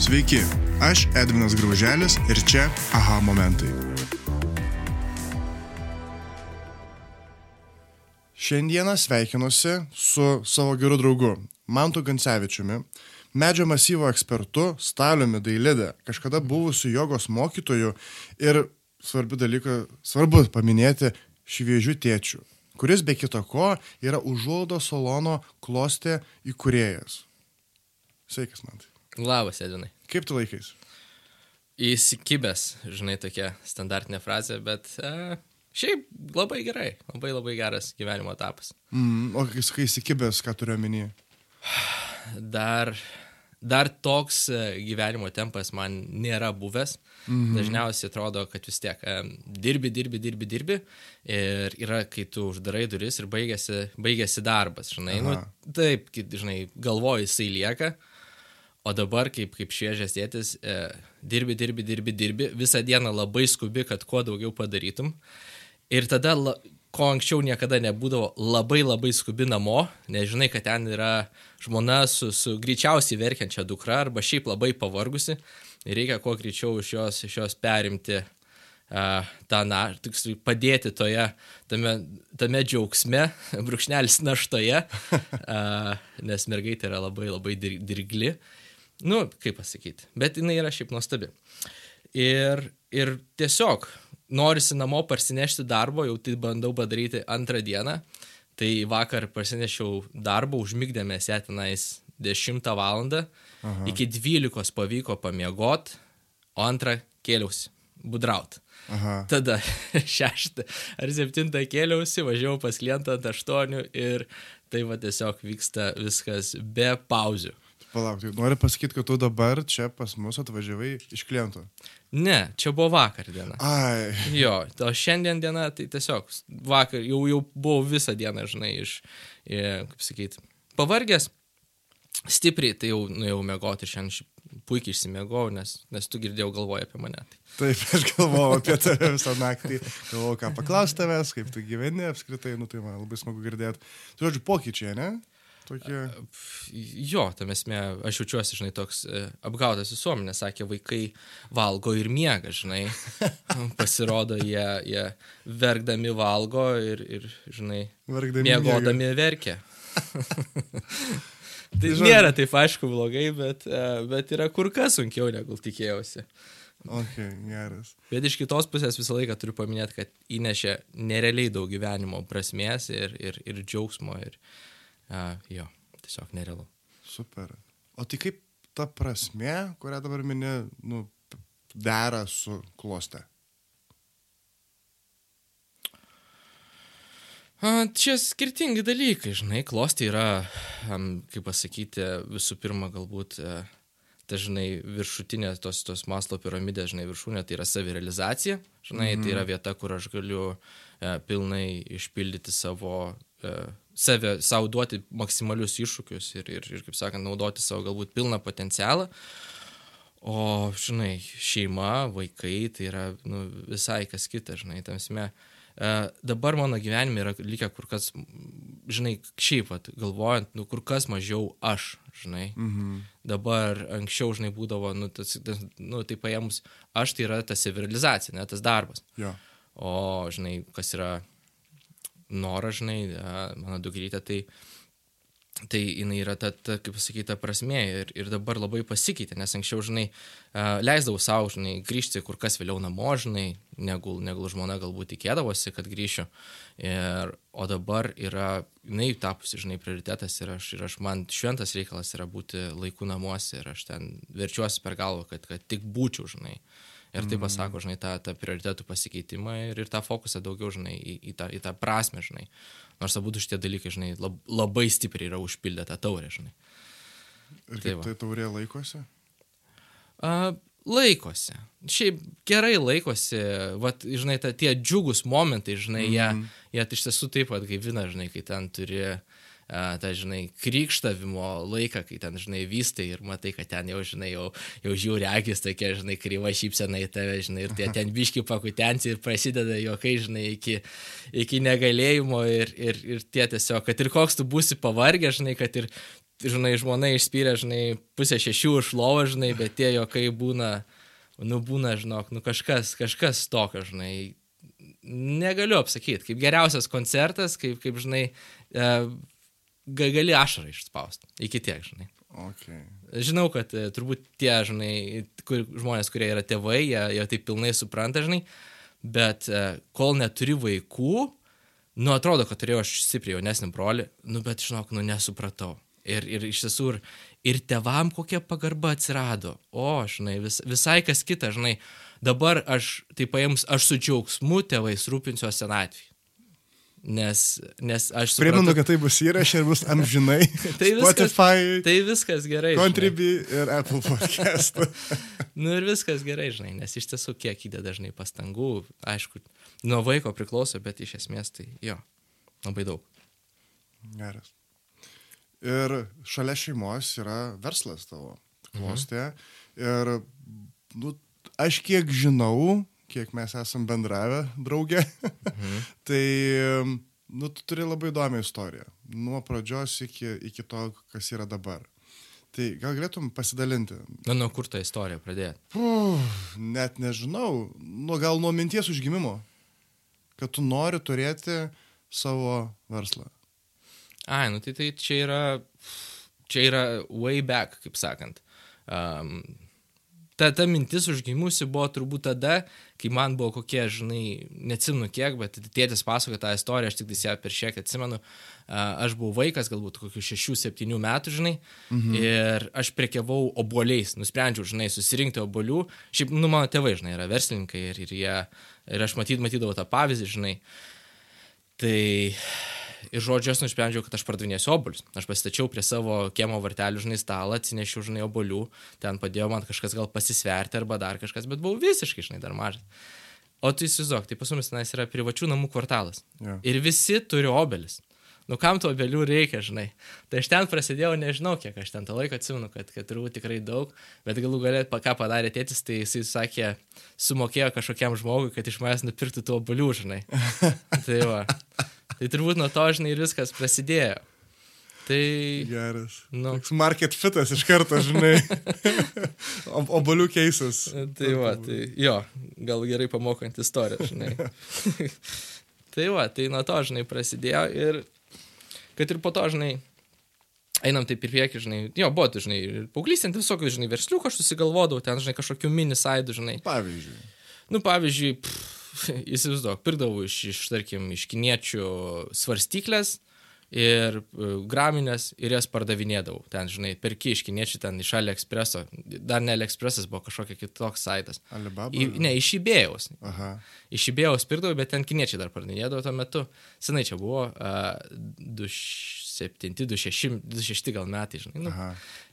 Sveiki, aš Edvinas Grauželis ir čia aha momentai. Šiandieną sveikinuosi su savo geru draugu Mantu Gancevičiumi, medžio masyvo ekspertu Staliumi Dailidė, kažkada buvusiu jogos mokytoju ir svarbi dalyką, svarbu paminėti šviežių tėčių, kuris be kita ko yra užuoldo salono klostė įkūrėjas. Sveikas, man. Labas, Edvinai. Kaip tu laikais? Įsikibęs, žinai, tokia standartinė frazė, bet e, šiaip labai gerai, labai labai geras gyvenimo etapas. Mm, o kai sakai įsikibęs, ką turiu omenyje? Dar, dar toks e, gyvenimo tempas man nėra buvęs. Mhm. Dažniausiai atrodo, kad vis tiek e, dirbi, dirbi, dirbi, dirbi ir yra, kai tu uždarai duris ir baigėsi, baigėsi darbas, žinai. Nu, Aha. taip, kai, žinai, galvoji, jisai lieka. O dabar, kaip, kaip šviežias tėtis, e, dirbi, dirbi, dirbi, dirbi, visą dieną labai skubi, kad kuo daugiau padarytum. Ir tada, la, ko anksčiau niekada nebūdavo, labai labai skubi namo, nežinai, kad ten yra žmona su, su greičiausiai verkiančia dukra arba šiaip labai pavargusi. Ir reikia kuo greičiau iš jos, iš jos perimti uh, tą, na, tiksliai padėti toje, tame, tame džiaugsme, brūkšnelis naštoje, uh, nes mergaitė yra labai labai dir, dirgli. Nu, kaip pasakyti, bet jinai yra šiaip nuostabi. Ir, ir tiesiog norisi namo parsinešti darbo, jau tai bandau padaryti antrą dieną. Tai vakar parsinešiau darbo, užmygdėmės ją tenais 10 val. Iki 12 pavyko pamiegot, o antrą kėliausi, budraut. Aha. Tada šeštą ar septintą kėliausi, važiavau pas klientą ant aštuonių ir tai va tiesiog vyksta viskas be pauzių. Palauk, tai nori pasakyti, kad tu dabar čia pas mus atvažiavai iš kliento. Ne, čia buvo vakar diena. Ai. Jo, o šiandien diena, tai tiesiog vakar jau, jau buvau visą dieną, žinai, iš, kaip sakyti, pavargęs, stipriai, tai jau nuėjau mėgoti ir šiandien puikiai išsimėgau, nes, nes tu girdėjau galvoje apie mane. Tai. Taip, aš galvojau apie tave visą naktį. Galvojau, ką paklausti tavęs, kaip tu gyveni apskritai, nu tai man labai smagu girdėti. Tu žodžiu, pokyčiai, ne? Tokie. Jo, tam esmė, aš jaučiuosi, žinai, toks e, apgautas visuomenė, sakė, vaikai valgo ir miega, žinai. Pasirodo, jie, jie verkdami valgo ir, ir žinai, Verkdami miegodami verkia. tai žodžiu- nėra taip aišku blogai, bet, e, bet yra kur kas sunkiau negu tikėjausi. Ok, geras. Bet iš kitos pusės visą laiką turiu paminėti, kad įnešė nerealiai daug gyvenimo prasmės ir, ir, ir džiaugsmo. Ir, uh, jo, tiesiog nerealu. Super. O tai kaip ta prasme, kurią dabar mini, nu, dera su kloste? A, Čia skirtingi dalykai, žinai, klosti yra, kaip pasakyti, visų pirma, galbūt e, dažnai viršutinė tos, tos maslo piramidės, žinai, viršūnė tai yra savirealizacija, žinai, mhm. tai yra vieta, kur aš galiu e, pilnai išpildyti savo, e, save, savo duoti maksimalius iššūkius ir, ir, ir, kaip sakant, naudoti savo galbūt pilną potencialą. O, žinai, šeima, vaikai, tai yra nu, visai kas kita, žinai, tamsime. Uh, dabar mano gyvenime yra likę kur kas, žinai, šiaip, vat, galvojant, nu, kur kas mažiau aš, žinai. Mhm. Dabar anksčiau, žinai, būdavo, nu, tas, tas, nu tai paėmus, aš tai yra ta savirealizacija, ne tas darbas. Jo. O, žinai, kas yra noras, žinai, mano dukrytė, tai, tai jinai yra ta, ta kaip pasakyti, ta prasme ir, ir dabar labai pasikeitė, nes anksčiau, žinai, leisdavau savo, žinai, grįžti kur kas vėliau namo, žinai, negu, negu žmona galbūt tikėdavosi, kad grįšiu. Ir, o dabar yra, jinai tapusi, žinai, prioritetas ir aš, ir aš man šventas reikalas yra būti laiku namuose ir aš ten verčiuosi per galvą, kad, kad tik būčiau, žinai. Ir tai pasako, žinai, tą, tą prioritetų pasikeitimą ir, ir tą fokusą daugiau, žinai, į, į, tą, į tą prasme, žinai. Nors abu šitie dalykai, žinai, lab, labai stipriai yra užpildę tą taurę, žinai. Ir Tai va. tai taurė laikosi? A, laikosi. Šiaip gerai laikosi, vat, žinai, ta, tie džiugus momentai, žinai, mm -hmm. jie, jie iš tiesų taip pat gaivina, žinai, kai ten turi a, tą, žinai, krikštavimo laiką, kai ten, žinai, vystai ir matai, kad ten jau, žinai, jau, jau žiūri akis tokia, žinai, kryva šypsena į tave, žinai, ir tie ten biški pakutensi ir prasideda juokai, žinai, iki, iki negalėjimo ir, ir, ir tie tiesiog, kad ir koks tu būsi pavargęs, žinai, kad ir žinai, žmona išspyrė, žinai, pusę šešių iš lovo, žinai, bet tie jokai būna, nu, būna, žinok, nu, kažkas, kažkas tokio, žinai, negaliu apsakyti, kaip geriausias koncertas, kaip, kaip žinai, e, gali ašarą išspausti, iki tiek, žinai. Okay. Žinau, kad e, turbūt tie, žinai, kur, žmonės, kurie yra tėvai, jie, jie tai pilnai supranta, žinai, bet e, kol neturi vaikų, nu, atrodo, kad turėjau aš stipriai jaunesnį brolį, nu, bet, žinok, nu, nesupratau. Ir, ir iš tiesų, ir, ir tevam kokia pagarba atsirado. O, žinai, vis, visai kas kita, žinai, dabar aš, tai paėmus, aš su džiaugsmu tėvais rūpinsiuosi senatvį. Nes, nes aš suprantu... Primenu, kad tai bus įrašė ir bus amžinai. tai viskas, Spotify, tai viskas gerai. Contribui ir Apple podcast. nu ir viskas gerai, žinai, nes iš tiesų kiek įdeda dažnai pastangų, aišku, nuo vaiko priklauso, bet iš esmės tai jo, labai daug. Geras. Ir šalia šeimos yra verslas tavo, klostė. Mhm. Ir, nu, aš kiek žinau, kiek mes esam bendravę draugė, mhm. tai, nu, tu turi labai įdomią istoriją. Nuo pradžios iki, iki to, kas yra dabar. Tai gal galėtum pasidalinti? Na, nuo kur tą istoriją pradėti? Net nežinau. Nu, gal nuo minties užgimimo. Kad tu nori turėti savo verslą. Ai, nu tai, tai čia yra, čia yra way back, kaip sakant. Um, ta, ta mintis užgimusi buvo turbūt tada, kai man buvo kokie, žinai, neatsimenu kiek, bet tėtis pasakoja tą istoriją, aš tik ją per šiek atsimenu. Aš buvau vaikas, galbūt kokių 6-7 metų, žinai, mhm. ir aš prekiavau oboliais, nusprendžiau, žinai, susirinkti obolių. Šiaip, nu, mano tėvai, žinai, yra verslininkai ir, ir, jie, ir aš matyt, matydavau tą pavyzdį, žinai. Tai ir žodžiu, aš nusprendžiau, kad aš pardavinėsiu obolius. Aš pasitačiau prie savo kiemo vartelių, žinai, stalą, atsinešiau, žinai, obolių, ten padėjo man kažkas gal pasisverti arba dar kažkas, bet buvau visiškai, žinai, dar mažas. O tu įsivaizduok, tai pas mumis tenais yra privačių namų kvartalas. Ja. Ir visi turi obelis. Nu, kam tų obelių reikia, žinai. Tai aš ten prasidėjau, nežinau, kiek aš ten tą laiką atsimenu, kad, kad turbūt tikrai daug, bet galų galėt, ką padarė tėtis, tai jisai sakė, sumokėjo kažkokiam žmogui, kad iš manęs nupirktų tų obelių, žinai. tai va. Tai turbūt nuo to, žinai, ir viskas prasidėjo. Tai... Geras. Nu. Toks market fitas iš karto, žinai. Obolių keisas. Tai va, tai jo, gal gerai pamokant istoriją, žinai. tai va, tai nuo to, žinai, prasidėjo ir kad ir po to, žinai, einam taip ir prieki, žinai, jo, buvo, tai, žinai, paauglysint visokius, žinai, versliukų aš susigalvodavau, ten, žinai, kažkokių mini saidų, žinai. Pavyzdžiui. Nu, pavyzdžiui, pff, įsivaizduok, pirkdavau iš, iš, tarkim, iš kiniečių svarstyklės ir e, graminės ir jas pardavinėdavau. Ten, žinai, perki iš kiniečių ten iš AliExpreso, dar ne AliExpresas buvo kažkokia kitoks saitas. Alibaba? Į, ne, iš įbėjaus. Aha. Iš įbėjaus pirkdavau, bet ten kiniečiai dar pardavinėdavo tuo metu. Senai čia buvo uh, 2 27, 26, 26 gal metai, žinai. Nu. Aha.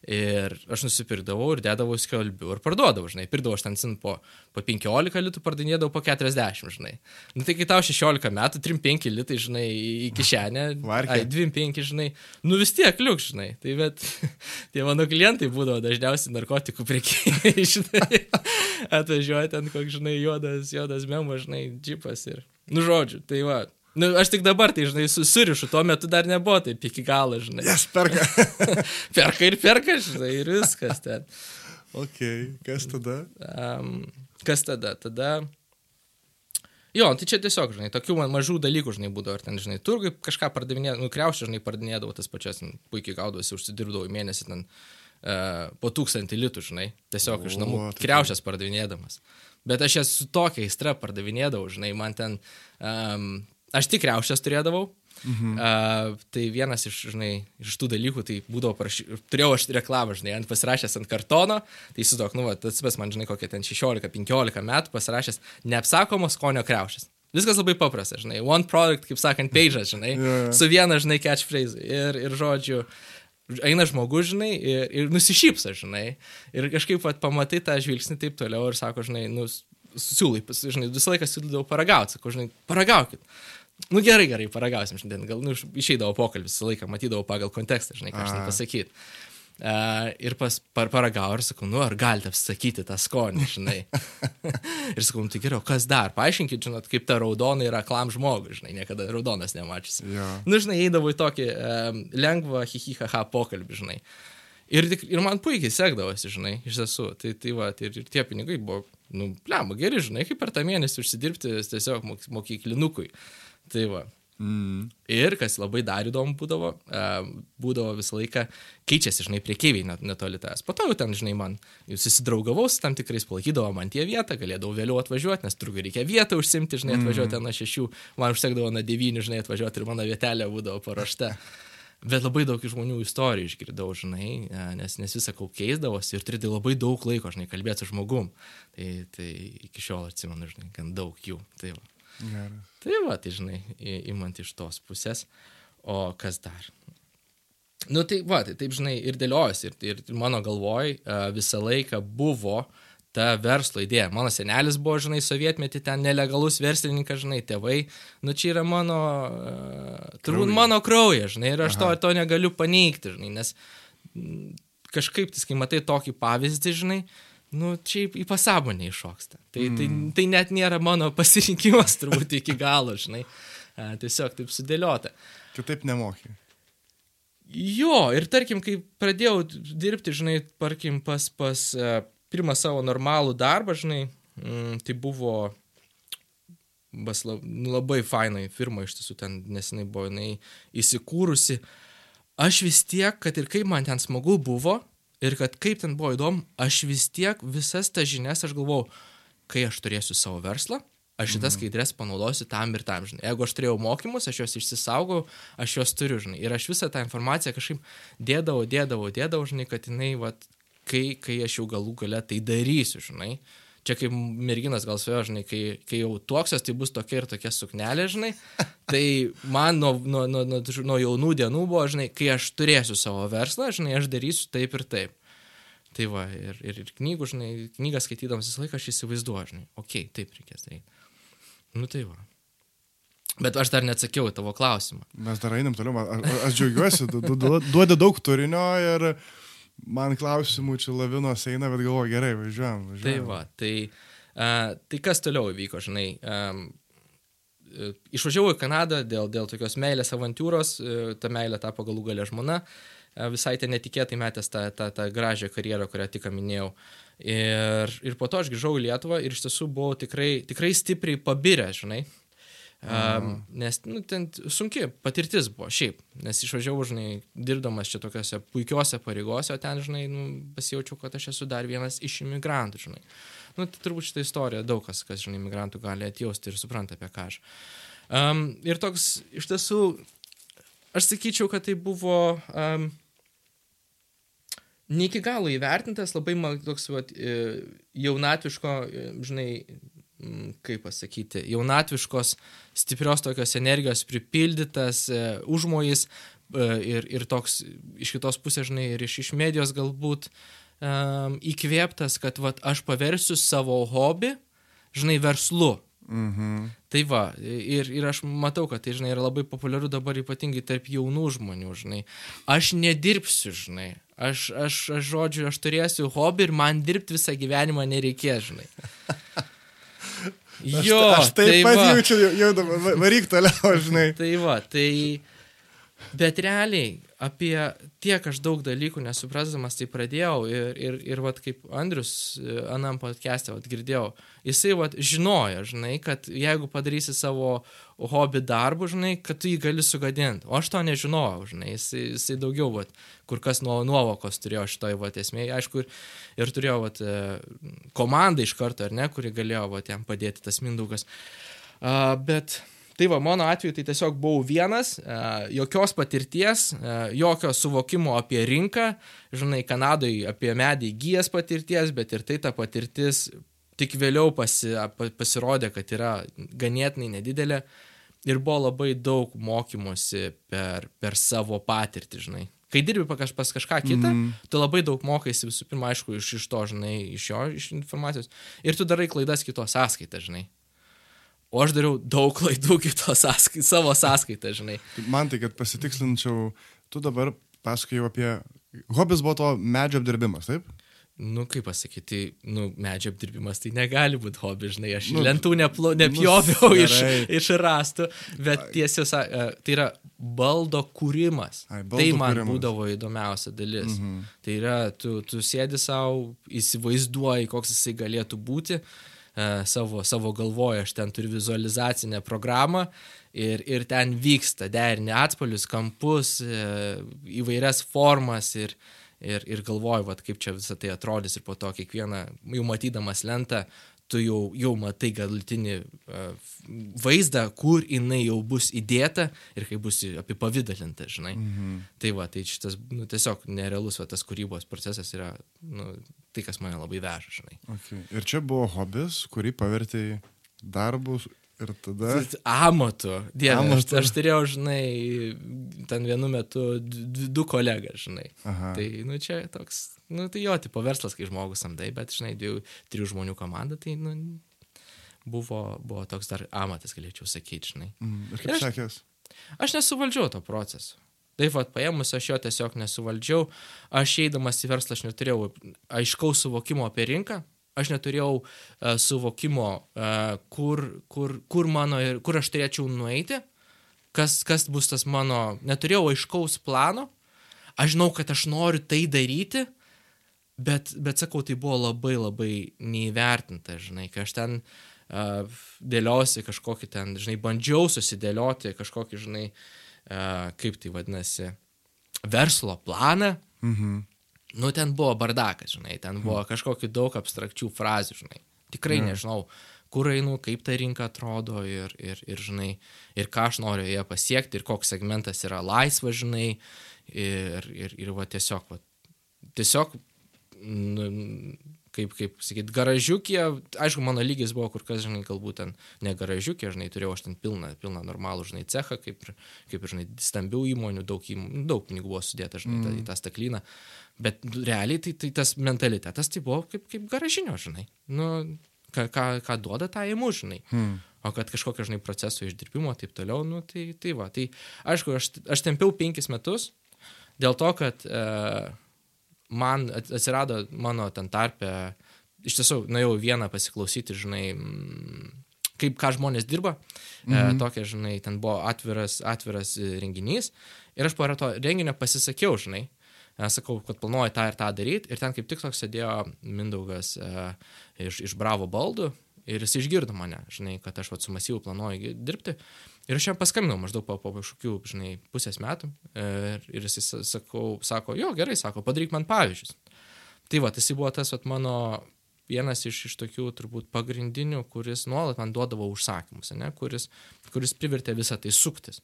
Ir aš nusipirkdavau ir dedavau skelbiu ir parduodavau, žinai. Pirdavau aš ten sin po, po 15 litų, pardavinėdavau po 40, žinai. Nu tai kai tau 16 metų, 3-5 litai, žinai, į kišenę. Ai, 2-5, žinai. Nu vis tiek liuk, žinai. Tai bet tie mano klientai būdavo dažniausiai narkotikų priekėjai, žinai. Atvažiuoja ten koks, žinai, juodas, juodas memas, žinai, džipas ir... Nu žodžiu, tai va, Nu, aš tik dabar, tai, žinai, susirišu, tuo metu dar nebuvo taip iki galo, žinai. Jas perka. perka ir perka, žinai, ir viskas ten. Ok, kas tada? Um, kas tada? Tada... Jo, tai čia tiesiog, žinai, tokių mažų dalykų, žinai, būdavo, ar ten, žinai, turgai kažką pardavinėdavo, nu, kreušę, žinai, pardavinėdavo tas pačias, puikiai gaudavosi, užsidirbdavau į mėnesį ten uh, po tūkstantį litų, žinai, tiesiog o, iš namų tai kreušės pardavinėdamas. Bet aš jas su tokia aistra pardavinėdavau, žinai, man ten um, Aš tik riaušės turėdavau. Mhm. Uh, tai vienas iš, žinai, iš tų dalykų, tai būdavo, prašy... turėjau aš reklamą, žinai, ant pasirašęs ant kartono, tai įsivaizduok, nu, tas pas man, žinai, kokie ten 16-15 metų pasirašęs neapsakomos skonio kreušės. Viskas labai paprasta, žinai, one product, kaip sakant, page, žinai, yeah. su viena, žinai, catchphrase. Ir, ir žodžiu, eina žmogus, žinai, ir, ir nusišypsa, žinai, ir kažkaip pat pamatai tą žvilgsnį taip toliau ir sako, žinai, nu, siūlai, žinai, visą laiką siūlydavau paragauti, sako, žinai, paragaukit. Nu gerai, gerai, paragausim šiandien. Gal nu, išeidavo pokalbis visą laiką, matydavau pagal kontekstą, žinai, ką aš ten pasakyti. Uh, ir pas, par, paragau ir sakau, nu, ar galite apsakyti tą skonį, žinai. ir sakau, nu, tai geriau, kas dar? Paaiškinkit, žinot, kaip ta raudona yra klam žmogui, žinai, niekada raudonas nemačius. Jo. Nu, žinai, eidavau į tokį um, lengvą hihihaha pokalbį, žinai. Ir, tik- ir man puikiai sekdavosi, žinai, iš tiesų. Tai, tai va, ir, ir tie pinigai buvo, nu, pliam, geri, žinai, kaip per tą mėnesį užsidirbti tiesiog mok- mokyklinukui. Tai va. Mm. Ir kas labai dar įdomu būdavo, e, būdavo visą laiką keičiasi, žinai, priekyviai net, netoli tas. Po to jau ten, žinai, man jau susidraugavau su tam tikrais, palaikydavo man tie vietą, galėdavau vėliau atvažiuoti, nes turbūt reikia vietą užsimti, žinai, atvažiuoti ten nuo šešių, man užtekdavo nuo devynių, žinai, atvažiuoti ir mano vietelė būdavo paruošta. Bet labai daug žmonių istorijų išgirdau, žinai, e, nes, nes visą kau keisdavosi ir turėdavai labai daug laiko, žinai, kalbėti su žmogum. Tai, tai iki šiol atsimenu, žinai, gan daug jų. Tai va. Geras. Tai va, tai žinai, imant iš tos pusės. O kas dar? Nu tai va, tai taip žinai ir dėliojasi. Ir, ir mano galvoj uh, visą laiką buvo ta verslo idėja. Mano senelis buvo, žinai, sovietmetį ten nelegalus verslininkas, žinai, tėvai. Nu čia yra mano, uh, turbūt mano kraujas, žinai, ir aš to, Aha. to negaliu paneigti, žinai, nes kažkaip, tai, kai matai tokį pavyzdį, žinai, nu, čia į- pasąmonę iššoksta. Tai, mm. tai, tai net nėra mano pasirinkimas turbūt iki galo, žinai. Tiesiog taip sudėliota. Kitaip nemoki. Jo, ir tarkim, kai pradėjau dirbti, žinai, tarkim, pas, pas uh, pirmą savo normalų darbą, žinai, mm, tai buvo bas, nu, labai fainai firma, iš tiesų ten nesenai buvo jinai įsikūrusi. Aš vis tiek, kad ir kaip man ten smagu buvo, ir kad kaip ten buvo įdomu, aš vis tiek visas tas žinias aš galvau, kai aš turėsiu savo verslą, aš šitas skaidrės panaudosiu tam ir tam, žinai. Jeigu aš turėjau mokymus, aš juos išsisaugau, aš juos turiu, žinai. Ir aš visą tą informaciją kažkaip dėdavau, dėdavau, dėdavau, žinai, kad jinai, vat, kai, kai aš jau galų gale tai darysiu, žinai. Čia kaip merginas gal svajo, žinai, kai, kai jau tuoksios, tai bus tokia ir tokia suknelė, žinai. Tai man nuo, nuo, nuo, nuo, nuo jaunų dienų buvo, žinai, kai aš turėsiu savo verslą, žinai, aš darysiu taip ir taip. Tai va, ir, ir, ir knygų, žinai, knygą skaitydamas visą laiką aš įsivaizduoju, žinai, okei, okay, taip reikės daryti. Nu tai va. Bet aš dar neatsakiau į tavo klausimą. Mes dar einam toliau. Aš, aš džiaugiuosi, du- du- du- duodi daug turinio ir man klausimų čia lavinos eina, bet galvoju, gerai, važiuojam. važiuojam. Tai va, tai, uh, tai kas toliau įvyko, žinai. Um, išvažiavau į Kanadą dėl, dėl tokios meilės avantūros, e, ta meilė tapo galų galę žmona, e, visai ten netikėtai metęs tą, tą, tą gražią karjerą, kurią tik minėjau. Ir, ir po to aš grįžau į Lietuvą ir iš tiesų buvau tikrai, tikrai stipriai pabiręs, žinai. Um, nes nu, ten sunki patirtis buvo šiaip, nes išvažiavau, žinai, dirbdamas čia tokiuose puikiuose pareigose, o ten, žinai, nu, pasijaučiau, kad aš esu dar vienas iš imigrantų, žinai. Nu, tai turbūt šitą istoriją daug kas, kas, žinai, imigrantų gali atjausti ir supranta apie ką aš. Um, ir toks, iš tiesų, aš sakyčiau, kad tai buvo um, ne iki galo įvertintas, labai man toks vat, e, jaunatviško, e, žinai, kaip pasakyti, jaunatviškos, stiprios tokios energijos pripildytas e, užmojis e, ir, ir toks iš kitos pusės, žinai, ir iš, iš medijos galbūt įkvėptas, kad vat, aš paversiu savo hobį, žinai, verslu. Mhm. Tai va, ir, ir aš matau, kad tai, žinai, yra labai populiaru dabar ypatingai tarp jaunų žmonių, žinai. Aš nedirbsiu, žinai. Aš, aš, aš žodžiu, aš turėsiu hobį ir man dirbti visą gyvenimą nereikės, žinai. Jo, aš taip tai pat va. jaučiu, jau, dabar va- varyk toliau, žinai. Tai va, tai... Bet realiai apie tiek aš daug dalykų nesuprasdamas tai pradėjau ir, ir, ir vat, kaip Andrius e, anam podcast'e girdėjau, jisai vat, žinojo, žinai, kad jeigu padarysi savo hobį darbų, žinai, kad tu jį gali sugadinti. O aš to nežinojau, žinai, jisai, jisai daugiau, vat, kur kas nuo nuovokos turėjo šitoj vat, esmėje, aišku, ir, ir turėjo vat, e, komandą iš karto, ar ne, kuri galėjo vat, jam padėti tas Mindaugas. Uh, bet Tai va, mano atveju tai tiesiog buvau vienas, e, jokios patirties, e, jokio suvokimo apie rinką, žinai, Kanadoje apie medį įgyjas patirties, bet ir tai ta patirtis tik vėliau pasi, pa- pasirodė, kad yra ganėtinai nedidelė ir buvo labai daug mokymosi per, per savo patirtį, žinai. Kai dirbi pa kaž- pas kažką kitą, mm. tu labai daug mokaisi visų pirma, aišku, iš, iš to, žinai, iš jo, iš informacijos. Ir tu darai klaidas kitos sąskaitą, žinai. O aš dariau daug klaidų kitos sąskaitą, savo sąskaitą, žinai. Man tai, kad pasitikslinčiau, tu dabar pasakojai apie Hobis buvo to medžio apdirbimas, taip? Nu, kaip pasakyti, tai, nu, medžio apdirbimas tai negali būti hobi, žinai, aš Nu, nu, lentų neplo, nepjoviau nu, iš, iš rastų, bet tiesiog, e, tai yra baldo kūrimas. Ai, baldų tai man kūrimas. būdavo įdomiausia dalis. Mhm. Tai yra, tu, tu sėdi savo, įsivaizduoji, koks jisai galėtų būti. e, Savo, savo galvoje aš ten turiu vizualizacinę programą ir, ir ten vyksta derinį atspalius, kampus, e, įvairias formas ir, ir, ir galvoju, vat, kaip čia visą tai atrodys ir po to kiekvieną, jau matydamas lentą, tu jau, jau matai galutinį uh, vaizdą, kur jinai jau bus įdėta ir kaip bus apipavydalinta, žinai. Mhm. Tai va, tai šitas, nu, tiesiog nerealus va, tas kūrybos procesas yra, nu, tai, kas mane labai veža, žinai. Okay. Ir čia buvo hobis, kurį pavertėjai darbus ir tada... Amatu. Dieve, aš, Amatu. aš turėjau, žinai, ten vienu metu du kolegas, žinai. Aha. Tai, nu, čia toks, nu, tai jo, tipo verslas, kai žmogus samdai, bet, žinai, dviejų, trijų žmonių komanda, tai, nu, buvo, buvo toks dar amatas, galėčiau sakyti, žinai. Mm. Ir kaip aš- sekės? Aš nesuvaldžiau to proceso. Taip, pat paėmus aš jo tiesiog nesuvaldžiau. Aš eidamas į verslą aš neturėjau aiškaus suvokimo apie rinką. Aš neturėjau uh, suvokimo, uh, kur, kur, kur, mano, kur aš turėčiau nueiti, kas, kas bus tas mano. Neturėjau aiškaus plano. Aš žinau, kad aš noriu tai daryti, bet, bet sakau, tai buvo labai labai neįvertinta, žinai, kai aš ten uh, dėliausi kažkokį ten, žinai, bandžiau susidėlioti kažkokį, žinai, uh, kaip tai vadinasi, verslo planą. Mhm. Nu, ten buvo bardakas, žinai, ten buvo kažkokių daug abstrakčių frazių, žinai. Tikrai Mhm. nežinau, kur einu, kaip ta rinka atrodo ir, ir, ir, žinai, ir ką aš noriu ją pasiekti ir koks segmentas yra laisvas, žinai. Ir, ir, ir va tiesiog, va, tiesiog, nu, kaip, kaip sakyt, garažiukė, aišku, mano lygis buvo kur kas, žinai, galbūt ten ne garažiukė, žinai, turėjau aš ten pilną, pilną normalų, žinai, cechą, kaip, ir- kaip ir, žinai, stambių įmonių, daug, įmonių, daug pinigų buvo sudėta, žinai, mm. į tą staklyną. Bet realiai tai, tai tas mentalitetas tai buvo kaip, kaip garažinio, žinai. Nu, ką, ką, ką duoda, tą įimu, žinai. Hmm. O kad kažkokio, žinai, proceso išdirbimo taip toliau, nu, tai, tai va. Tai aišku, aš, aš tempiau penkis metus dėl to, kad e, man at- atsirado mano ten tarpe, iš tiesų, nuėjau vieną pasiklausyti, žinai, mm, kaip ką žmonės dirba. Mhm. E, tokia, žinai, ten buvo atviras, atviras e, renginys. Ir aš po to renginio pasisakiau, žinai, e, sakau, kad planuoju tą ir tą daryti. Ir ten kaip tik toks sėdėjo Mindaugas e, iš, iš Bravo baldų. Ir jis išgirdo mane, žinai, kad aš vat, su masyvu planuoju dirbti. Ir aš jam paskambinau maždaug po, po kažkokių, žinai, pusės metų. Ir, ir jis sa- sakau, sako, jo, gerai, sako, padaryk man pavyzdžius. Tai va, tas buvo tas vat, mano vienas iš, iš tokių turbūt pagrindinių, kuris nuolat man duodavo užsakymus, ne, kuris, kuris privertė visą tai suktis.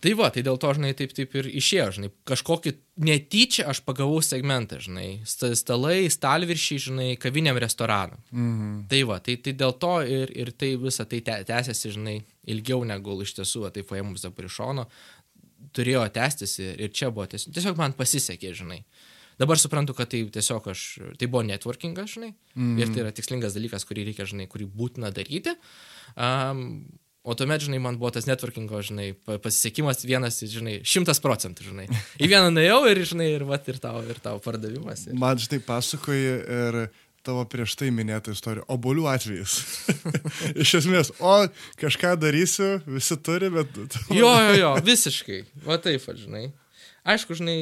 Tai va, tai dėl to, žinai, taip, taip ir išėjo, žinai, kažkokį netyčia aš pagavau segmentą, žinai, sta- stalai, stalviršiai, žinai, kaviniam restoranam. Mhm. Tai va, tai, tai dėl to ir, ir tai visą tai tęsiasi, žinai, ilgiau negu iš tiesų, tai paėmus dabar iš šono, turėjo tęstis ir, ir čia buvo tiesiog, tiesiog man pasisekė, žinai. Dabar suprantu, kad tai tiesiog aš, tai buvo networkingas, žinai, mm. ir tai yra tikslingas dalykas, kurį reikia, žinai, kurį būtina daryti. Um, o tuomet, žinai, man buvo tas networkingo, žinai, pa- pasisekimas vienas, žinai, šimtas procentų, žinai. Į vieną nuėjau ir, žinai, ir, vat, ir, tau, ir tau pardavimas. Ir... Man štai pasakoji ir tavo prieš tai minėta istorija. Obolių atvejis. Iš esmės, o kažką darysiu, visi turi, bet... Jo, jo, jo, visiškai. Va taip, žinai. Aišku, žinai,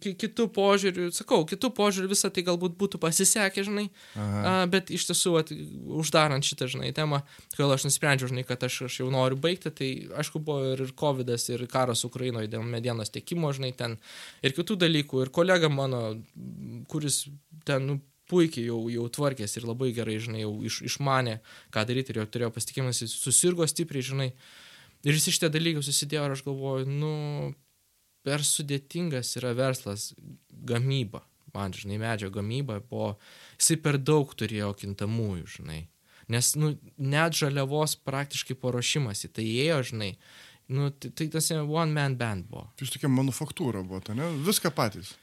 kitų požiūrių, sakau, kitų požiūrių visą tai galbūt būtų pasisekę, žinai, Aha. a, bet iš tiesų, at, uždarant šitą, žinai, temą, kai aš nusprendžiau, žinai, kad aš, aš jau noriu baigti, tai aišku, buvo ir COVID, ir karas Ukrainoje dėl medienos tiekimo, žinai, ten ir kitų dalykų, ir kolega mano, kuris ten, nu, puikiai jau, jau tvarkėsi ir labai gerai, žinai, jau iš, išmanė, ką daryti ir jau turėjo pasitikimas, jis susirgo stipriai, žinai. Ir visi šitie dalykai susidėjo ir aš galvoju, nu, per sudėtingas yra verslas gamyba. Man, žinai, medžio gamyba buvo, jisai per daug turėjo kintamųjų, žinai. Nes, nu, net žaliavos praktiškai paruošimas į tai ėjo, žinai. Nu, tai, tai tas one man band buvo. Jūs tokia manufaktūra buvo, ne? Viską patys.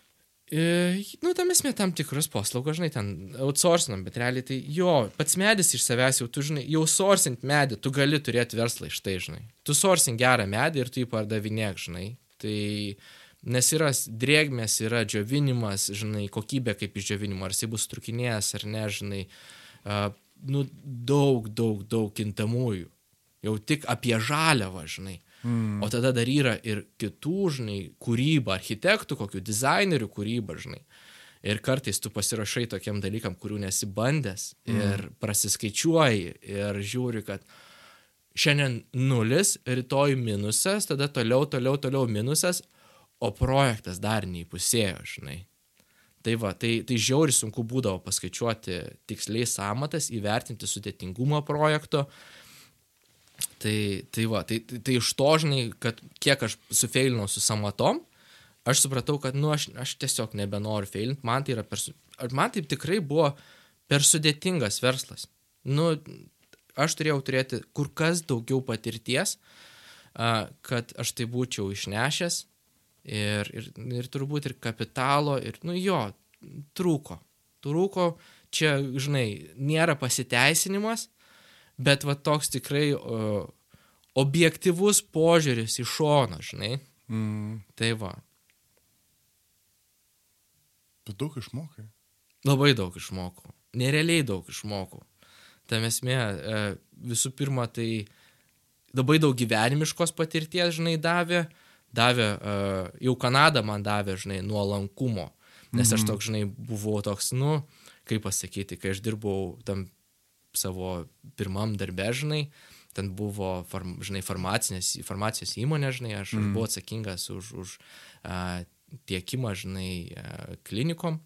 E, nu, tam esmė tam tikras paslaugos, žinai, ten outsourcinam, bet realiai tai jo, pats medis iš savęs jau, tu žinai, jau sourcint medį, tu gali turėti verslą iš tai, žinai. Tu sourcing gerą medį ir tu jį pardavinėk, žinai. Tai nes yra drėgmės, yra džiovinimas, žinai, kokybė kaip iš džiovinimo, ar jisai bus trukinėjęs ar ne, žinai, uh, nu, daug, daug, daug kintamųjų. Jau tik apie žaliavą, žinai. Mm. O tada dar yra ir kitų, žinai, kūryba, architektų, kokių dizainerių kūryba, žinai. Ir kartais tu pasirašai tokiam dalykam, kurių nesibandęs mm. ir prasiskaičiuoji ir žiūri, kad šiandien nulis, rytoj minusas, tada toliau, toliau, toliau minusas, o projektas dar neįpusėjo, žinai. Tai va, tai, tai žiauri sunku būdavo paskaičiuoti tiksliai samatas, įvertinti sudėtingumą projekto. Tai, tai va, tai, tai, tai iš to, žinai, kad kiek aš sufeilinau su samatom, aš supratau, kad, nu, aš, aš tiesiog nebenoriu feilinti, man tai yra per, man tai tikrai buvo per sudėtingas verslas. Nu, aš turėjau turėti kur kas daugiau patirties, kad aš tai būčiau išnešęs ir, ir, ir turbūt ir kapitalo, ir, nu jo, trūko. Trūko, čia, žinai, nėra pasiteisinimas, bet va toks tikrai o, objektivus požiūris į šoną, žinai. Mm. Tai va, Bet daug išmokai. labai daug išmokau. Nerealiai daug išmokau. Tam esmė, e, visų pirma, tai labai daug gyvenimiškos patirties, žinai, davė. Davė, e, jau Kanada man davė, žinai, nuolankumo. Nes aš toks, žinai, buvau toks, nu, kaip pasakyti, kai aš dirbau tam savo pirmam darbė, žinai, ten buvo, farm, žinai, farmacijos įmonė, žinai, aš, aš buvau atsakingas už, už a, tiekimą, žinai, a, klinikom.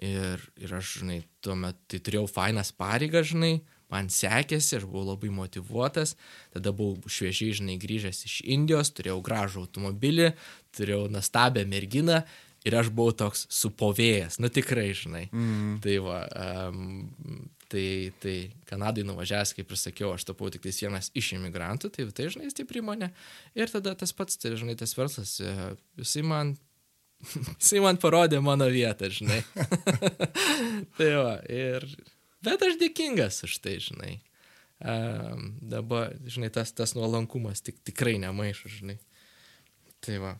Ir, ir aš, žinai, tuo metu tai turėjau fainas pareigas, žinai, man sekėsi, aš buvau labai motivuotas, tada buvau šviežiai, žinai, grįžęs iš Indijos, turėjau gražų automobilį, turėjau nuostabią merginą ir aš buvau toks supovėjęs, nu tikrai, žinai. Mm. Tai va, um, tai, tai Kanadai nuvažiavęs, kaip ir sakiau, aš tapau tik vienas iš imigrantų, tai tai, žinai, stipri mane. Ir tada tas pats, tai, žinai, tas verslas, e, jisai man Jisai man parodė mano vietą, žinai. tai va, ir... Bet aš dėkingas už tai, žinai. Um, dabar, žinai, tas, tas nuolankumas tik, tikrai nemaišo, žinai. Tai va.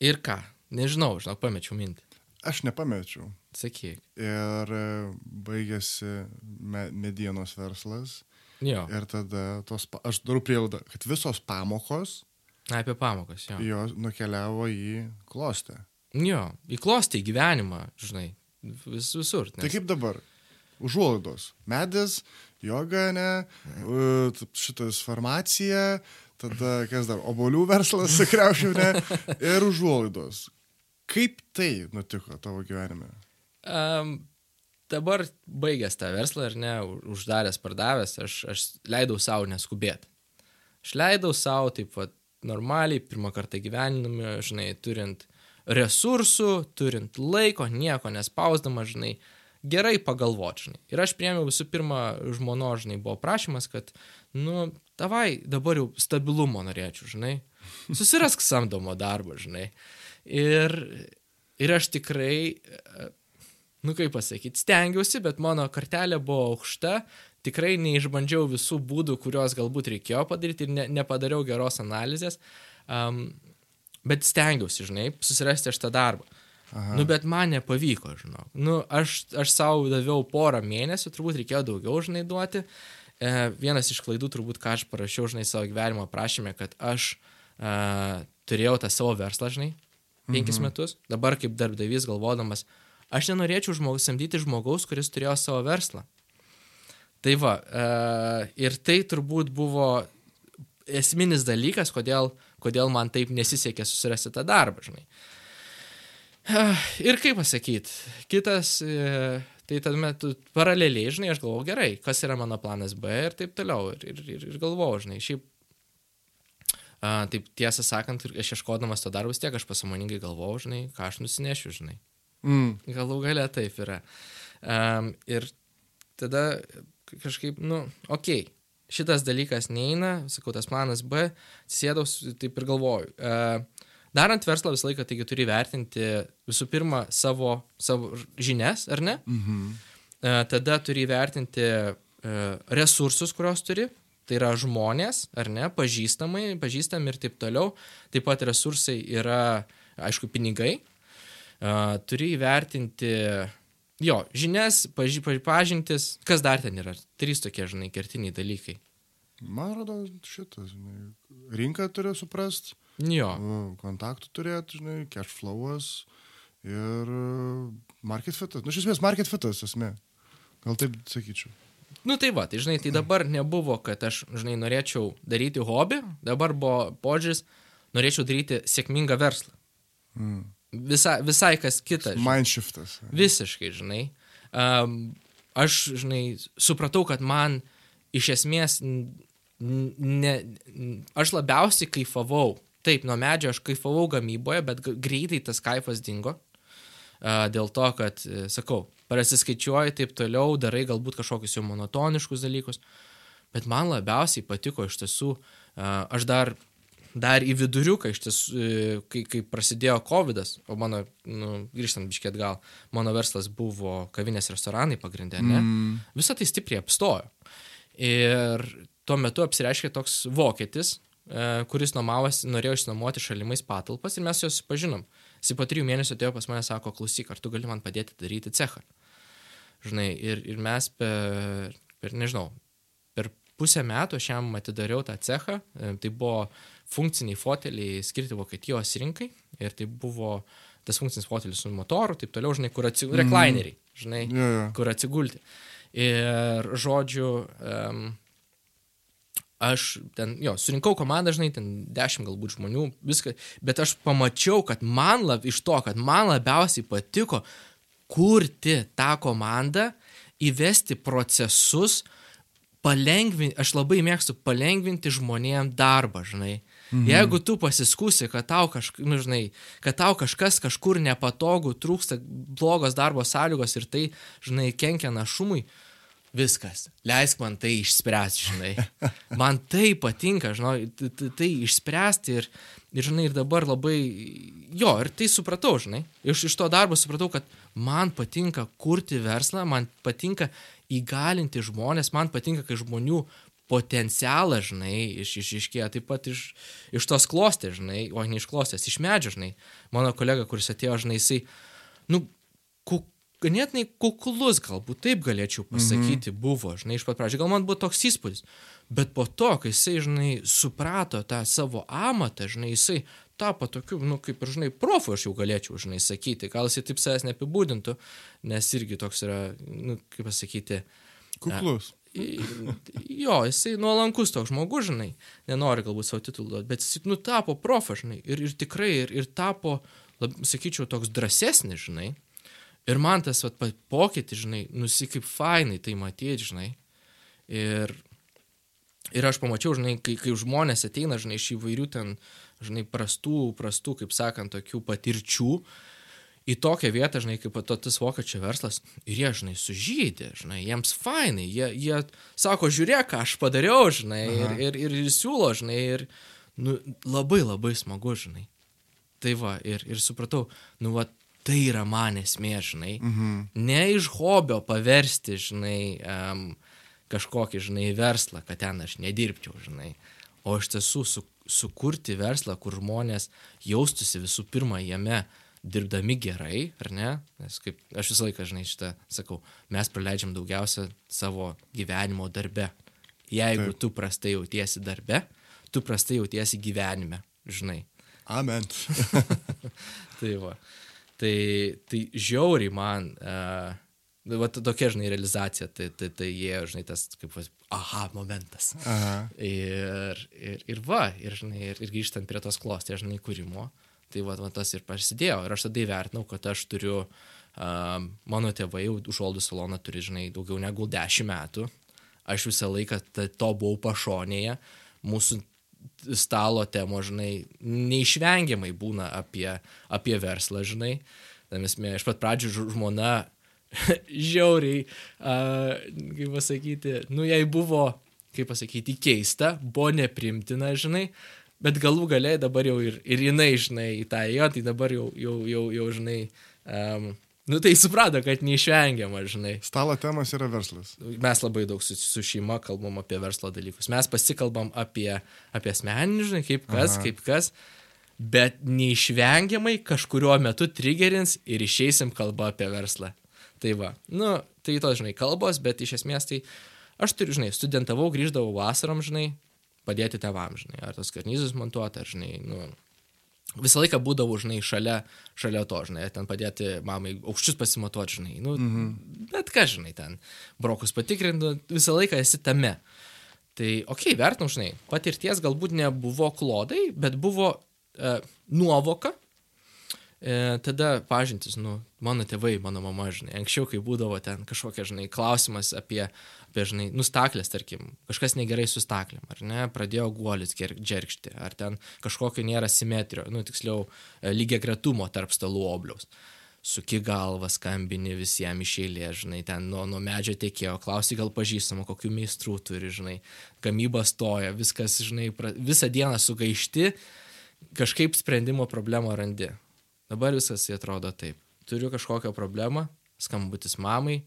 Ir ką? Nežinau, žinau, pamečiau mintį. Aš nepamečiau. Sakyk. Ir e, baigėsi me medienos verslas. Jo. Ir tada tos, aš darau prielaidą, kad visos pamokos Na, apie pamokas, jo. jos nukeliavo į klostę. Jo, įklostė į gyvenimą, žinai. Vis, visur. Tai kaip dabar? Užuolaidos. Medis, joga, ne, šitas farmacija, tada kas dar, obolių verslas, tikriausiai, ne, ir užuolaidos. Kaip tai nutiko tavo gyvenime? Um, dabar baigęs tą verslą, ar ne, uždaręs, pardavęs, aš, aš leidau savo neskubėti. Aš leidau savo taip pat normaliai, pirmą kartą gyvenime, žinai, turint resursų, turint laiko, nieko nespausdama, žinai, gerai pagalvoti, žinai. Ir aš priėmiau visų pirma, žmono, žinai, buvo prašymas, kad, nu, tavai dabar jau stabilumo norėčiau, žinai. Susirask samdomo darbo, žinai. Ir, ir aš tikrai e, nu kaip pasakyti, stengiausi, bet mano kartelė buvo aukšta, tikrai neišbandžiau visų būdų, kuriuos galbūt reikėjo padaryti ir ne, nepadariau geros analizės, um, bet stengiausi, žinai, susirasti aš tą darbą. Aha. Nu, bet man nepavyko, žinau. Nu, aš, aš savo daviau porą mėnesių, turbūt reikėjo daugiau, žinai, duoti. E, vienas iš klaidų, turbūt, ką aš parašiau, žinai, savo gyvenimo prašymę, kad aš e, turėjau tą savo verslą, žinai, penkis mhm. metus. Dabar kaip darbdavys galvodamas, aš nenorėčiau žmogus, samdyti žmogaus, kuris turėjo savo verslą. Tai va, e, ir tai turbūt buvo esminis dalykas, kodėl, kodėl man taip nesisekė susirasti tą darbą, žinai. Eh, Ir kaip pasakyti, kitas, e, tai tada metu paraleliai, žinai, aš galvoju, gerai, kas yra mano planas B ir taip toliau. Ir, ir, ir, ir galvoju, žinai, šiaip, a, taip tiesą sakant, aš ieškodamas to darbo vis tiek aš pasamoningai galvoju, žinai, ką aš nusinešiu, žinai. Mm. Galų gale taip yra. Um, ir tada kažkaip, nu, okei, okay, šitas dalykas neina, sakau, tas planas B, sėdau, taip ir galvoju. Uh, darant verslą visą laiką, taigi turi vertinti visų pirma savo, savo žinias, ar ne? Mhm. Uh, tada turi vertinti uh, resursus, kuriuos turi. tai yra žmonės, ar ne, pažįstamai, pažįstami ir taip toliau. Taip pat resursai yra, aišku, pinigai. Uh, turi įvertinti, jo, žinias, paži, pažintis, kas dar ten yra. Trys tokie, žinai, kertiniai dalykai. Man atrodo, šitas, žinai, rinką turi suprast, Jo, nu, kontaktų turėti, žinai, cash flowas ir uh, market fitas. Nu, iš esmės, market fitas esmė. Gal taip sakyčiau. nu tai va, tai žinai, tai dabar nebuvo, kad aš, žinai, norėčiau daryti hobį, dabar buvo požiūris, norėčiau daryti sėkmingą verslą. Mm. Visai, visai kas kita. žinai. Mindshiftas. Visiškai, žinai. Um, aš, žinai, supratau, kad man iš esmės, ne, aš labiausiai kaifavau. Taip, nuo medžio aš kaifavau gamyboje, bet greitai tas kaifas dingo. Uh, dėl to, kad, e, sakau, prasiskaičiuoji taip toliau, darai galbūt kažkokius jau monotoniškus dalykus. Bet man labiausiai patiko iš tiesų, uh, aš dar, dar į viduriuką iš tiesų, e, kai, kai prasidėjo COVID, o mano, nu, grįžtant biškėt gal, mano verslas buvo kavinės restoranai pagrindė, ne? Mm. Visą tai stipriai apstojo. Ir tuo metu apsireiškė toks vokietis, e, kuris nuomavosi, norėjo išsinuomoti šalimais patalpas ir mes juos pažinom. Jis po trijų mėnesių atėjo pas mane, sako, klausyk, ar tu gali man padėti daryti cechą. Žinai, ir, ir mes per, per, nežinau, pusę metų aš jam atidariau tą cechą. E, Tai buvo funkciniai foteliai skirti Vokietijos rinkai ir tai buvo tas funkcinis fotelis su motoru, taip toliau, žinai, kur atsigulti, reclineriai, žinai, Jo, jo. kur atsigulti. Ir žodžiu, um, aš ten, jo, surinkau komandą, žinai, ten dešimt galbūt žmonių, viską, bet aš pamačiau, kad man lab, iš to, kad man labiausiai patiko kurti tą komandą, įvesti procesus, palengvinti, aš labai mėgstu palengvinti žmonėm darbą, žinai. Mhm. Jeigu tu pasiskusi, kad tau, kažk, nu, žinai, kad tau kažkas kažkur nepatogu, trūksta blogos darbo sąlygos ir tai, žinai, kenkia našumui, viskas, leisk man tai išspręsti, žinai. Man tai patinka, žinai, tai išspręsti ir, ir, žinai, ir dabar labai, jo, ir tai supratau, žinai. Iš, iš to darbo supratau, kad man patinka kurti verslą, man patinka įgalinti žmonės, man patinka, kai žmonių potencialą, žinai, iš, iš, iškėja taip pat iš, iš tos klostės, žinai, o ne iš klostės, iš medžio, žinai. Mano kolega, kuris atėjo, žinai, jisai, nu, ku, ganėtinai kuklus, galbūt taip galėčiau pasakyti, mhm. buvo, žinai, iš pat pradžio. Gal man buvo toks įspūdis. Bet po to, kai jisai, žinai, suprato tą savo amatą, žinai, jisai tapo tokiu, nu, kaip ir, žinai, profu aš jau galėčiau, žinai, sakyti. Gal jisai taip savęs neapibūdintų, nes irgi toks yra, nu, kaip pasakyti, Kuklus. I- Jo, jisai nuolankus toks žmogus, žinai, nenori galbūt savo titulų bet jisai nutapo profą, žinai, ir, ir tikrai, ir, ir tapo, lab, sakyčiau, toks drąsesnis, žinai. Ir man tas pa- pokytis, žinai, nusi kaip fainai tai matyti, žinai. Ir, ir aš pamačiau, žinai, kai, kai žmonės ateina, žinai, iš įvairių ten, žinai, prastų, prastų, kaip sakant, tokių patirčių, į tokią vietą, žinai, kaip to, tas vokiečių verslas, ir jie, žinai, sužydė, žinai, jiems fainai, jie, jie sako, žiūrėk, ką aš padariau, žinai, ir, ir, ir, ir siūlo, žinai, ir nu, labai labai smagu, žinai. Tai va, ir, ir supratau, nu, va, tai yra man esmė, žinai, mhm. ne iš hobio paversti, žinai, um, kažkokį, žinai, verslą, kad ten aš nedirbčiau, žinai, o iš tiesų su, sukurti verslą, kur žmonės jaustųsi visų pirma jame dirbdami gerai, ar ne? Nes kaip aš visą laiką, žinai, šitą sakau, mes praleidžiam daugiausia savo gyvenimo darbe. Jeigu Taip. tu prastai jautiesi darbe, tu prastai jautiesi gyvenime, žinai. Amen. Tai va. Tai, tai žiauriai man, uh, va tokia, žinai, realizacija, tai, tai, tai jie, žinai, tas kaip, aha, momentas. Aha. Ir, ir, ir va, ir, žinai, ir, ir grįžtant prie tos klostės, žinai, kūrimo, tai va, va tas ir prasidėjo. Ir aš tada įvertinau, kad aš turiu, um, mano tėvai jau užuoldų saloną turi, žinai, daugiau negu 10 metų. Aš visą laiką to buvau pašonėje. Mūsų stalo temo, žinai, neišvengiamai būna apie, apie verslą, žinai. Tam esmė, iš pat pradžių žmona žiauriai, uh, kaip pasakyti, nu jai buvo, kaip pasakyti, keista, buvo neprimtina, žinai, bet galų galiai dabar jau ir, ir jinai, žinai, į tą ėjo, tai dabar jau, jau, jau, jau žinai, um, Nu tai suprato, kad neišvengiama, žinai. Stalo temas yra verslas. Mes labai daug su, su šeima kalbam apie verslo dalykus. Mes pasikalbam apie, apie asmeninį, žinai, kaip kas, Aha. kaip kas, bet neišvengiamai kažkurio metu trigerins ir išeisim kalbą apie verslą. Tai va, nu, tai tos, žinai, kalbos, bet iš esmės tai aš turiu, žinai, studentavau, grįždavau vasarom, žinai, padėti tevam, žinai, ar tos karnyzus montuoti, ar, žinai, nu, visą laiką būdavau, žinai, šalia, šalia to, žinai, ten padėti mamai aukščius pasimatuoti, žinai, nu, mm -hmm. bet ką, žinai, ten brokus patikrinti, visą laiką esi tame. Tai, okei, okay, vertinau, žinai, patirties galbūt nebuvo klodai, bet buvo e, nuovoka, E, tada pažintis, nu, mano tėvai, mano mama, žinai, anksčiau, kai būdavo ten kažkokia, žinai, klausimas apie, apie žinai, nustaklės, tarkim, kažkas negerai su staklėm, ar ne, pradėjo guolis džerkšti, ar ten kažkokio nėra simetrijos, nu, tiksliau, e, lygiai gretumo tarp stalų obliaus. Suki galvą, skambini visiems iš eilės, žinai, ten nuo, nuo medžio tiekėjo, klausi gal pažįstamo, kokių meistrų turi, žinai, gamyba stoja, viskas, žinai, pra, visą dieną sugaišti, kažkaip sprendimo problemą randi Dabar viskas atrodo taip. Turiu kažkokią problemą, skambutis mamai,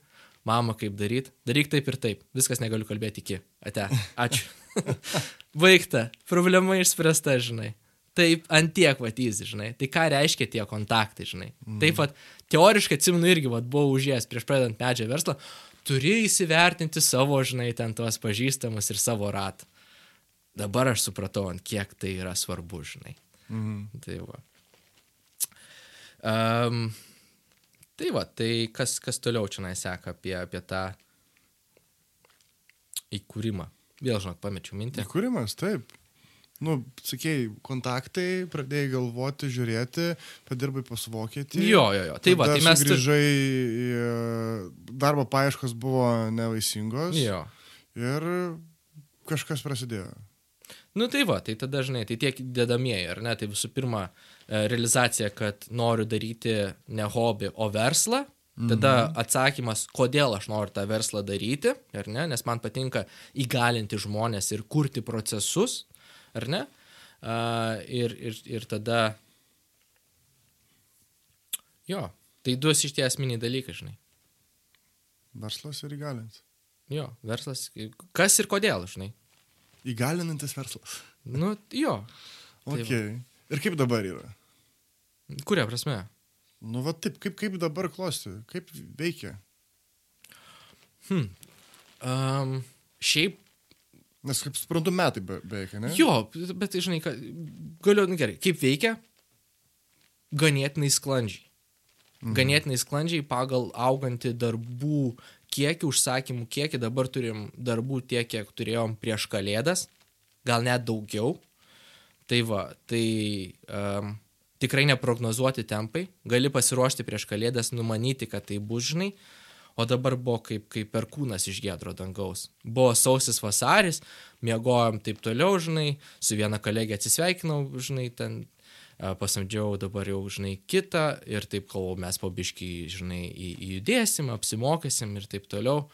mama kaip daryti, daryk taip ir taip, viskas negaliu kalbėti iki. Ate, ačiū. Baigta, problema išspręsta, žinai. Taip, ant tiek vatyzi, žinai. Tai ką reiškia tie kontaktai, žinai. Mm. Taip pat, teoriškai atsimenu irgi, vat, buvau užėjęs prieš pradedant medžią verslą, turi įsivertinti savo, žinai, ten tuos pažįstamus ir savo ratą. Dabar aš supratau, ant kiek tai yra svarbu, žinai. Mm. Tai va. Um, tai va, tai kas, kas toliau čia neseka apie, apie tą įkūrimą. Vėl, žinok, pamečiau mintį. Įkūrimas, taip. Nu, sakėjai, kontaktai, pradėjai galvoti, žiūrėti, padirbai pas vokietį. Jo, jo, jo. Tai va, tai mes... Grįžai, tu... darbo paieškos buvo nevaisingos. Jo. Ir kažkas prasidėjo. Nu tai va, tai tada žinai, tai tiek dedamieji, ar ne? Tai visų pirma, e, realizacija, kad noriu daryti ne hobį, o verslą. Tada mhm. atsakymas, kodėl aš noriu tą verslą daryti, ar ne? Nes man patinka įgalinti žmonės ir kurti procesus, ar ne? Uh, ir, ir, ir tada... Jo, tai du iš tie esminiai dalykai, žinai. Verslas ir įgalinti. Jo, verslas. Kas ir kodėl, žinai. Įgalinantis verslas. Nu, jo. Tai ok. Va. Ir kaip dabar yra? Kuria prasme? Nu, va taip, kaip, kaip dabar klosti, kaip veikia? Hmm. Um, šiaip. Nes, kaip suprantu, metai be, beveik, ne? Jo, bet, žinai, ka, galiu, nu gerai, kaip veikia? Ganėtinai sklandžiai. Mhm. Ganėtinai sklandžiai pagal augantį darbų kiekį, užsakymų kiekį, dabar turim darbų tiek, kiek turėjom prieš kalėdas, gal net daugiau. Tai va, tai um, tikrai neprognozuoti tempai, gali pasiruošti prieš kalėdas, numanyti, kad tai bus žinai, o dabar buvo kaip, kaip perkūnas iš gedro dangaus. Buvo sausis vasaris, miegojom taip toliau, žinai, su viena kolegė atsisveikinau, žinai, ten pasamdžiau dabar jau, žinai, kitą ir taip kalbu, mes pabiškai, žinai, įjudėsim, apsimokysim ir taip toliau.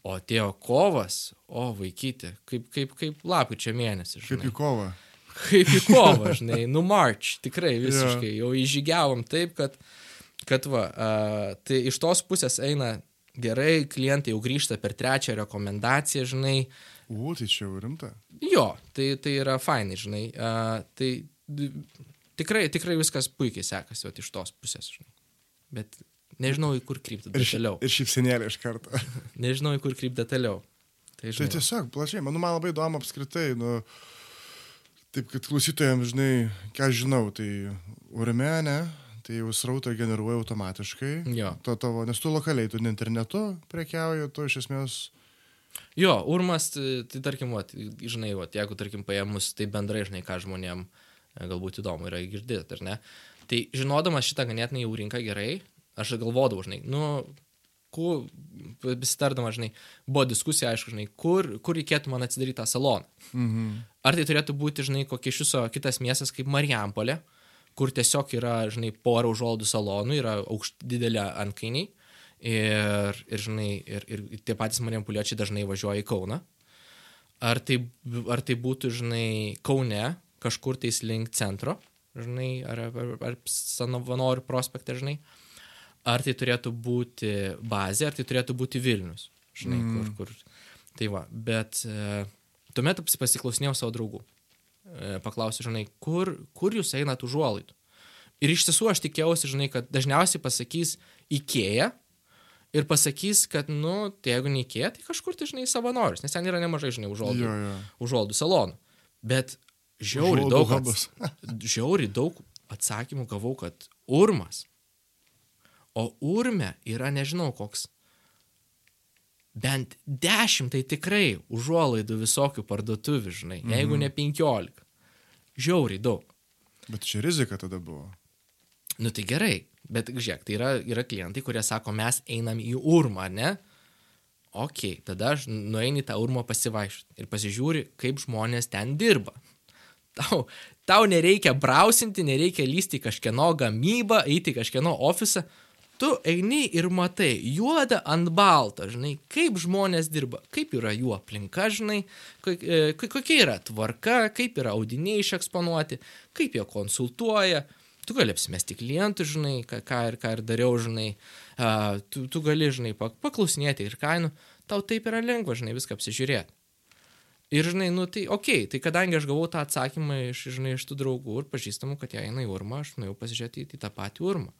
O atėjo kovas, o vaikyti, kaip, kaip, kaip lapkričio mėnesį. Žinai. Kaip į kovą. Kaip į kovą, žinai, nu march, tikrai visiškai, jau įžygiavom taip, kad, kad va, uh, tai iš tos pusės eina gerai, klientai jau grįžta per trečią rekomendaciją, žinai. U, tai čia jau rimta. Jo, tai, tai yra fainai, žinai. Uh, tai tikrai, tikrai viskas puikiai sekasi vat, iš tos pusės, žinai. Bet nežinau, į kur krypti detaliau. Ir, ir šypsenėlė iš karto. nežinau, į kur krypti detaliau. Tai, žinai, tai tiesiog, plačiai, man, man labai įdomu apskritai, nu, taip, kad klausytojams, žinai, ką žinau, tai urme, ne, tai jau srautą generuoja automatiškai. Jo. To tavo, nes tu lokaliai, tu ne internetu prekiauji, tu iš esmės Jo, urmas, tai, tai tarkim, vat, žinai, vat, jeigu, tarkim, paėmus, tai bendrai, žinai, ką žmonėm E, galbūt įdomu yra girdėti, ar ne? Tai žinodamas šitą ganėtinai jau rinką gerai, aš galvodavau, žinai, nu, kur, besitardama, žinai, buvo diskusija, aišku, žinai, kur, kur reikėtų man atsidaryti tą saloną. Mhm. Ar tai turėtų būti, žinai, kokia iš viso kitas miestas kaip Marijampolė, kur tiesiog yra, žinai, porą užuolaidų salonų, yra aukšt didelė antkainiai ir, ir, žinai, ir, ir tie patys Marijampoliečiai dažnai važiuoja į Kauną. Ar tai, ar tai būtų, žinai, Kaune, kažkur tais link centro, žinai, ar, ar, ar savanorių prospekte, žinai. ar tai turėtų būti bazė, ar tai turėtų būti Vilnius. Žinai, mm. kur, kur. Tai va, bet e, tuomet pasiklausinėjau savo draugų. E, paklausiau, žinai, kur, kur jūs einat užuolaidų. Ir iš tiesų aš tikėjausi, žinai, kad dažniausiai pasakys Ikėja ir pasakys, kad, nu, tai jeigu ne Ikėja, tai kažkur tai, žinai, savanorius, nes ten yra nemažai, žinai, užuolaidų, Jo, jo. užuolaidų salonų. Bet žiauri daug, ats, žiauri daug atsakymų gavau, kad urmas. O urme yra, nežinau, koks bent dešimt, tai tikrai užuolaidų visokių parduotuvių, žinai, mhm. jeigu ne penkiolika. Žiauriai daug. Bet čia rizika tada buvo. Nu tai gerai, bet žiūrėk, tai yra, yra klientai, kurie sako, mes einam į urmą, ne? Ok, tada aš nueini tą urmą pasivaikščioti ir pasižiūri, kaip žmonės ten dirba. Tau, tau nereikia brausinti, nereikia lysti kažkieno gamybą, eiti kažkieno ofisą. Tu eini ir matai juodą ant balto, žinai, kaip žmonės dirba, kaip yra jų aplinka, žinai, e, ko- kokia yra tvarka, kaip yra audiniai išeksponuoti, kaip jie konsultuoja. Tu gali apsimesti klientų, žinai, ką, ką, ir, ką ir dariau, žinai, a, tu, tu gali, žinai, pak- paklausinėti ir kainų, tau taip yra lengva, žinai, viską apsižiūrėti. Ir, žinai, nu tai, okei, okay, tai kadangi aš gavau tą atsakymą iš, žinai, iš tų draugų ir pažįstamų, kad jie eina į urmą, aš nuėjau pasižiūrėti į, į tą patį urmą.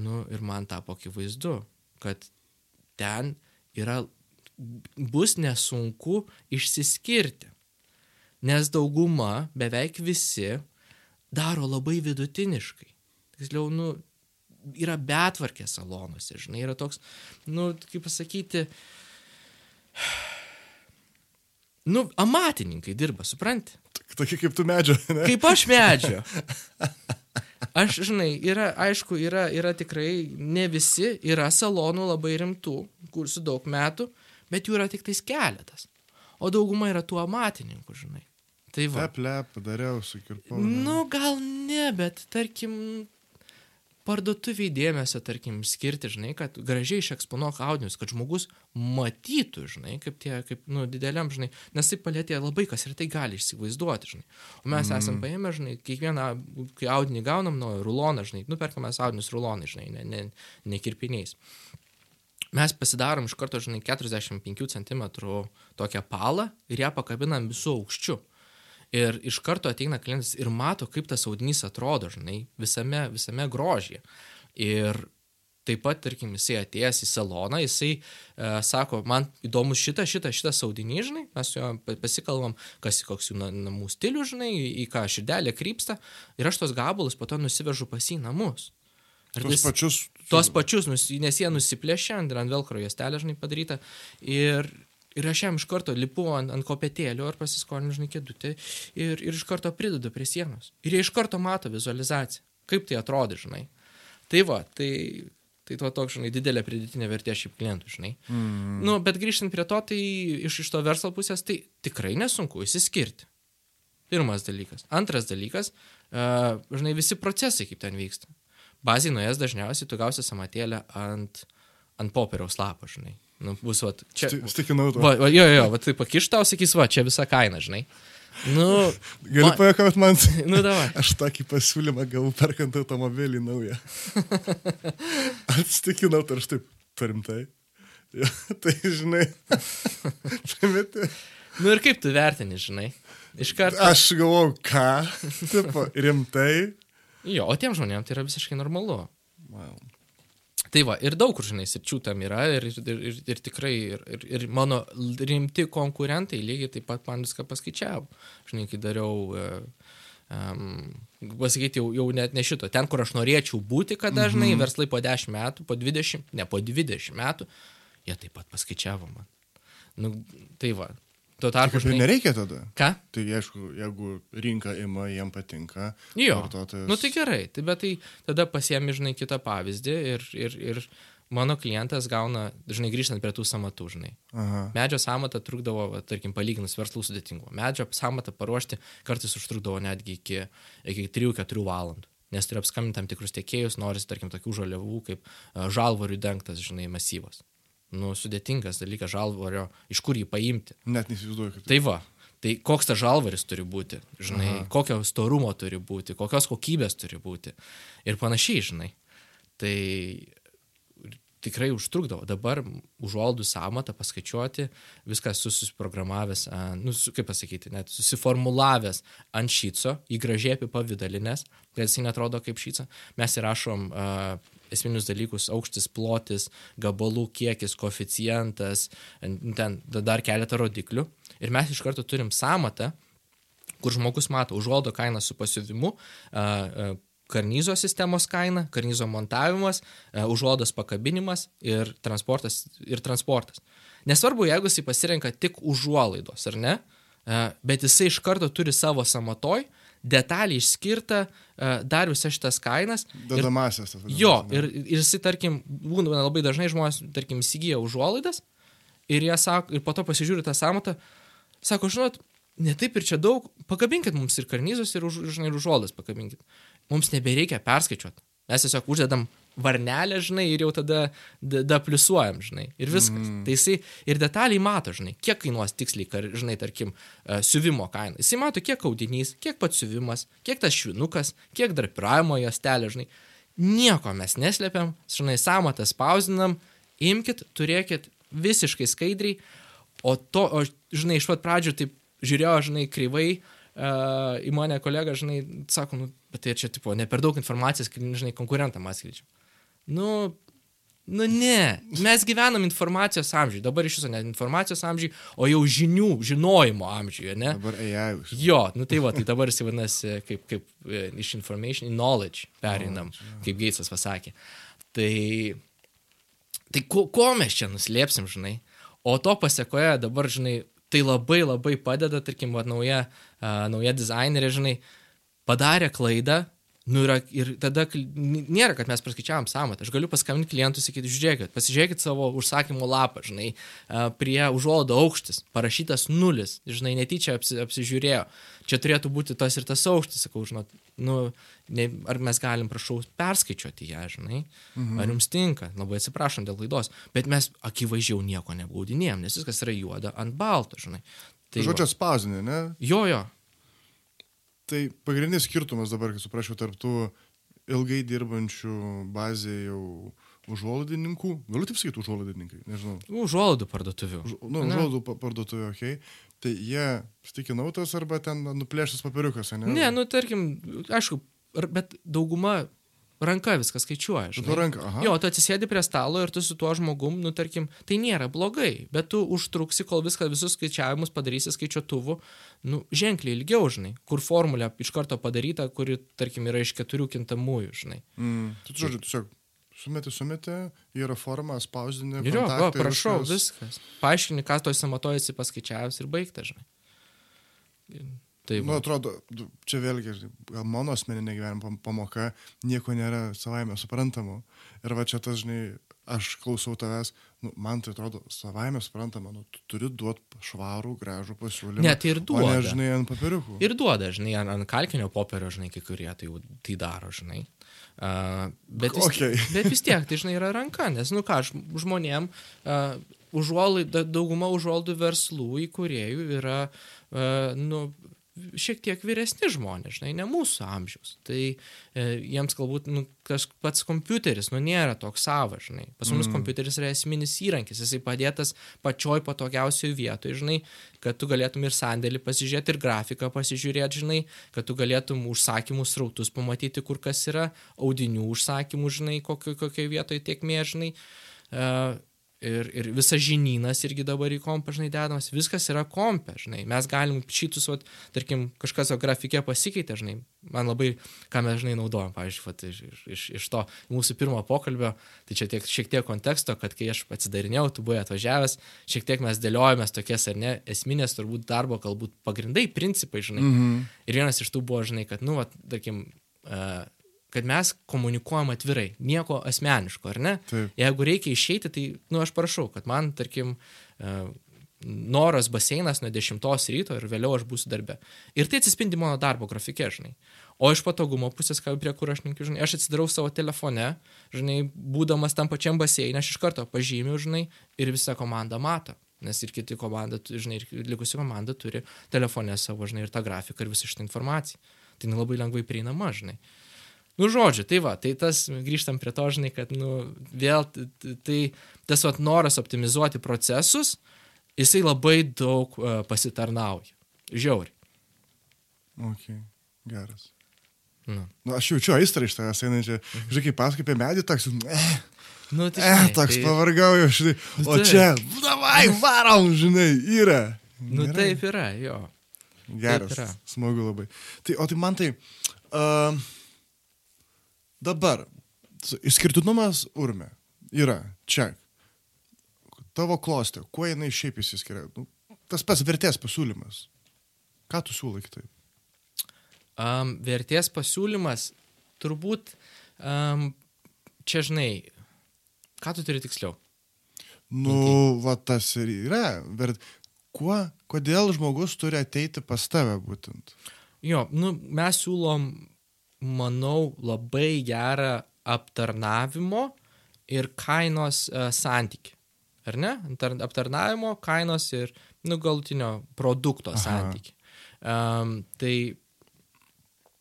Nu, ir man tapo akivaizdu, kad ten yra, bus nesunku išsiskirti. Nes dauguma, beveik visi, daro labai vidutiniškai. Tiksliau, nu, yra betvarkė salonuose, žinai, yra toks, nu, kaip pasakyti, nu, amatininkai dirba, supranti? Tokie kaip tu medžio, ne? Kaip aš medžio. Aš, žinai, yra, aišku, yra, yra tikrai ne visi, yra salonų labai rimtų, kur su daug metų, bet jų yra tik tais keletas. O dauguma yra tų amatininkų, žinai. Tai va. Lep, lep, padariau, sukirpau. Nu, gal ne, bet tarkim, parduotuviai dėmesio, tarkim, skirti, žinai, kad gražiai išeksponuok audinius, kad žmogus matytų, žinai, kaip tie, kaip, nu, dideliam, žinai, nes tai palėtė labai kas ir tai gali įsivaizduoti, žinai. O mes mm. esam paėmę, žinai, kiekvieną, kai audinį gaunam, nu, ruloną, žinai, nuperkamės audinius rulonai, žinai, ne, ne, ne kirpiniais. Mes pasidarom iš karto, žinai, 45 cm tokią palą ir ją pakabinam visų aukščių. Ir iš karto ateina klientas ir mato, kaip tas audinys atrodo, žinai, visame, visame grožyje. Ir taip pat, tarkim, jisai atėjęs į saloną, jisai e, sako, man įdomus šitą, šitą, šitą audinį, žinai, mes pa- pasikalbam, kas kas jų na- namų stilių, žinai, į ką širdelė krypsta. Ir aš tos gabalus po to nusivežu pas į namus. Ir Tuos tais- pačius. tuos pačius, nes jie nusiplėšė ant velkro juostelė, žinai, padaryta. Ir, ir aš jam iš karto lipu ant, ant kopėtėlio ar pasiskolinu, žinai, kėdutę ir, ir iš karto pridedu prie sienos. Ir jie iš karto mato vizualizaciją, kaip tai atrodo, žinai. Tai va, tai, tai tuo toks, žinai, didelė pridėtinė vertė šiaip klientų, žinai. Mm. Nu, bet grįžtant prie to, tai iš, iš to verslo pusės, tai tikrai nesunku įsiskirti. Pirmas dalykas. Antras dalykas, uh, žinai, visi procesai, kaip ten vyksta. Bazai nuėjęs dažniausiai tu gausi samatėlę ant, ant popieriaus lapo, žinai. Nu, bus, va, čia. Sti- Stikinau to. Va, va, jo, jo, jo, va, tai pakiš tau, sakys, va, čia visa kaina, žinai. Nu, Gali man- pajakauti man. nu, davai. Aš tokį pasiūlymą gavau perkant automobilį naują. Atstikinau, tai aš taip, turim tai. Ja, tai žinai, primeti. Nu ir kaip tu vertini, žinai. Iš karto. Aš galvojau, ką? Tipo, rimtai. Jo, o tiem žmonėm tai yra visiškai normalu. Wow. Tai va, ir daug kur, žinai, sričių tam yra ir, ir, ir, ir tikrai, ir, ir, ir mano rimti konkurentai lygiai taip pat man viską paskaičiavo. Žinai, kai dariau, um, pasakyti, jau, jau net ne šito, ten, kur aš norėčiau būti, kad dažnai Mhm. verslai po 10 metų, po 20, ne po 20 metų, jie taip pat paskaičiavo man. Nu, tai va, tuo tarpu, žinai, nereikia tada. ką? Tai aišku, jeigu rinka ima, jiem patinka. Jo, vartotojas- nu tai gerai, tai bet tai tada pasiemi, žinai, kitą pavyzdį ir, ir, ir mano klientas gauna, žinai, grįžtant prie tų samatų, žinai. Aha. Medžio samatą trukdavo, va, tarkim, palyginus verslų sudėtingumo. Medžio samatą paruošti kartais užtrukdavo netgi iki, iki 3-4 valandų. Nes turi apskambinti tam tikrus tiekėjus, norisi, tarkim, tokių žaliavų kaip a, žalvarių dengtas, žinai, masyvas. Nu, sudėtingas dalykas žalvario, iš kur jį paimti. Net neįsivaizduoju, kad Tai va, tai koks tas žalvaris turi būti, žinai, Aha. kokio storumo turi būti, kokios kokybės turi būti ir panašiai, žinai. Tai tikrai užtrukdavo. Dabar užuolaidų samatą paskaičiuoti, viskas susiprogramavęs, nu, kaip pasakyti, net susiformulavęs ant šyco, į gražiai apipavydalinės, kad jisai netrodo kaip šyca. Mes įrašom a, esminius dalykus - aukštis, plotis, gabalų kiekis, koficijantas, ten dar keletą rodiklių. Ir mes iš karto turim samatą, kur žmogus mato užuoldo kainą su pasiuvimu, karnyzo sistemos kaina, karnyzo montavimas, užuodos pakabinimas ir transportas. Ir transportas. Nesvarbu, jeigu jisai pasirenka tik užuolaidos, ar ne, bet jisai iš karto turi savo samatoj, detaliai išskirta e, dar visas šitas kainas. Dadamasias. Jo, ir, ir jisai, tarkim, būna labai dažnai žmonės, tarkim, įsigyja užuolaidas ir sako, ir po to pasižiūri tą samatą, sako, žinot, ne taip ir čia daug, pakabinkit mums ir karnyzus, ir, už, žinai, ir užuolaidas pakabinkit mums nebereikia perskaičiuoti. Mes tiesiog uždedam varnelę, žinai, ir jau tada dapliusuojam, žinai, ir viskas. Mm. Tai jisai ir detaliai mato, žinai, kiek kainuos tiksliai, kar, žinai, tarkim, uh, siuvimo kaina. Jisai mato, kiek audinys, kiek pats siuvimas, kiek tas švinukas, kiek drapiravimo juostelė, žinai. Nieko mes neslėpiam, žinai, samatą spausdinam, imkit, turėkit visiškai skaidriai, o to, o, žinai, iš pat pradžių taip žiūrėjo, žinai, kreivai, uh, į mane kolega, žinai, sako, nu, bet tai čia, tipo, ne per daug informacijos, žinai, konkurentam atskleidžiam. Nu, nu ne, mes gyvenam informacijos amžiui, dabar iš viso ne informacijos amžiui, o jau žinių, žinojimo amžiuje, ne? Dabar AI. Jo, nu tai va, tai dabar jis vadinasi kaip, kaip e, iš information in knowledge pereinam, oh, kaip Geitsas pasakė. Tai, tai ko, ko mes čia nuslėpsim, žinai? O to pasiekoje dabar, žinai, tai labai labai padeda, tarkim, va, nauja, uh, nauja dizainerė, žinai, padarė klaidą, Nu yra, ir tada nėra, kad mes praskaičiavam samatą. Aš galiu paskambinti klientui sakyti, žiūrėkit, pasižiūrėkit savo užsakymo lapą, žinai, prie užuolado aukštis, parašytas nulis, žinai, netyčia apsi, apsižiūrėjo. Čia turėtų būti tas ir tas aukštis, sakau, žinot, nu, ne, ar mes galim, prašau, perskaičiuoti ją, žinai, mhm. ar jums tinka, labai atsiprašom dėl klaidos, bet mes akivaizdžiau nieko nebaudinėjom, nes viskas yra juoda ant balto, žinai. Tai Žodžio spausdinė, ne? Jo, jo. Tai pagrindinis skirtumas dabar, kai suprasčiau, tarp tų ilgai dirbančių bazėje jau užuolaidininkų, galiu taip sakyti, užuolaidininkai, nežinau. Užuolaidų parduotuvių. Už, nu, užuolaidų parduotuvių, okei. Okay. Tai jie stikinautas arba ten nuplėštas papiriukas, ne? Ne, nu tarkim, aišku, bet dauguma ranka viską skaičiuoja. Tu ranka, aha. Jo, tu atsisėdi prie stalo ir tu su tuo žmogum, nu, tarkim, tai nėra blogai, bet tu užtruksi, kol viską, visus skaičiavimus padarysi skaičiuotuvu, nu, ženkliai ilgiau, žinai, kur formulė iš karto padaryta, kuri, tarkim, yra iš keturių kintamųjų, žinai. Mm. Tu, žodžiu, tiesiog sumeti, sumeti, yra forma, spausdinė. Ir jo, va, prašau, viskas. viskas. Paaiškini, ką toj samatojusi paskaičiavęs ir baigta, žinai. Tai nu, atrodo, čia vėlgi, gal mano asmeninė gyvenimo pamoka, nieko nėra savaime suprantamo. Ir va čia tas, žinai, aš klausau tavęs, nu, man tai atrodo savaime suprantama, nu, tu turi duoti švarų, gražų pasiūlymą. Net ir duoda. Ne, žinai, ant papiriukų. Ir duoda, žinai, ant, ant kalkinio popierio, žinai, kai kurie tai, tai daro, žinai. Uh, bet, vis, okay. bet vis tiek, tai žinai, yra ranka, nes, nu ką, žmonėm, uh, užuolaidų, dauguma užuolaidų verslų įkūrėjų yra, uh, nu, šiek tiek vyresni žmonės, žinai, ne mūsų amžiaus. Tai e, jiems galbūt nu, tas pats kompiuteris, nu, nėra toks savas, žinai. Pas mus mm. kompiuteris yra esminis įrankis, jisai padėtas pačioj patogiausioje vietoje, žinai, kad tu galėtum ir sandėlį pasižiūrėti, ir grafiką pasižiūrėti, žinai, kad tu galėtum užsakymų srautus pamatyti, kur kas yra, audinių užsakymų, žinai, kokioje kokio vietoje tiekmė, žinai. Uh, Ir, ir visas žinynas irgi dabar į kompą, žinai, dedamas, viskas yra kompė, žinai. Mes galim šitus, vat, tarkim, kažkas jo grafikė pasikeitė, žinai. Man labai, ką mes, žinai, naudojam, pavyzdžiui, vat, iš, iš, iš to mūsų pirmo pokalbio, tai čia tiek, šiek tiek konteksto, kad kai aš atsidarinėjau, tu buvai atvažiavęs, šiek tiek mes dėliojomės tokias ar ne, esminės turbūt darbo, galbūt pagrindai, principai, žinai. -hmm. Ir vienas iš tų buvo, žinai, kad, nu, vat, tarkim, uh, kad mes komunikuojam atvirai, nieko asmeniško, ar ne? Taip. Jeigu reikia išeiti, tai, nu, aš prašau, kad man, tarkim, uh, noras baseinas nuo 10 ryto ir vėliau aš būsiu darbe. Ir tai atsispindi mano darbo grafike, žinai. O iš patogumo pusės, ką prie kur aš linkiu, žinai, aš atsidarau savo telefone, žinai, būdamas tam pačiam baseinė, aš iš karto pažymiu, žinai, ir visa komanda mato. Nes ir kiti komanda, žinai, ir likusi komanda turi telefone savo, žinai, ir tą grafiką, ir visą šitą informaciją. Tai labai lengvai prieinama, žinai. Uh, Nu, žodžiu, tai va, tai tas, grįžtam prie to, žinai, kad, nu, vėl, tai tas vat noras optimizuoti procesus, jisai labai daug uh, pasitarnauja. Žiauri. Ok, geras. Nu, Nu, aš jaučiu aistrą iš tavęs einančią. Žinai, kaip pasakai apie medį, toks, eh, nu tai, eh, žinai, toks tai, pavargau žinai. O taip. čia, davai, varom, žinai, yra. nu Gerai. taip yra, jo. Geras, yra. smagu labai. Tai, o tai man tai, uh, dabar, išskirtinumas urme yra čia. Tavo klostė, kuo jinai šiaip įsiskiria? Nu, tas pats vertės pasiūlymas. Ką tu siūlai kitaip? Um, vertės pasiūlymas, turbūt, um, čia žinai, ką tu turi tiksliau? Nu, va tas ir yra. Bet kuo, kodėl žmogus turi ateiti pas tave būtent? Jo, nu, mes siūlom, manau, labai gerą aptarnavimo ir kainos uh, santyki. Ar ne? Aptar- Aptarnavimo, kainos ir nu, galutinio produkto Aha. santyki. Um, tai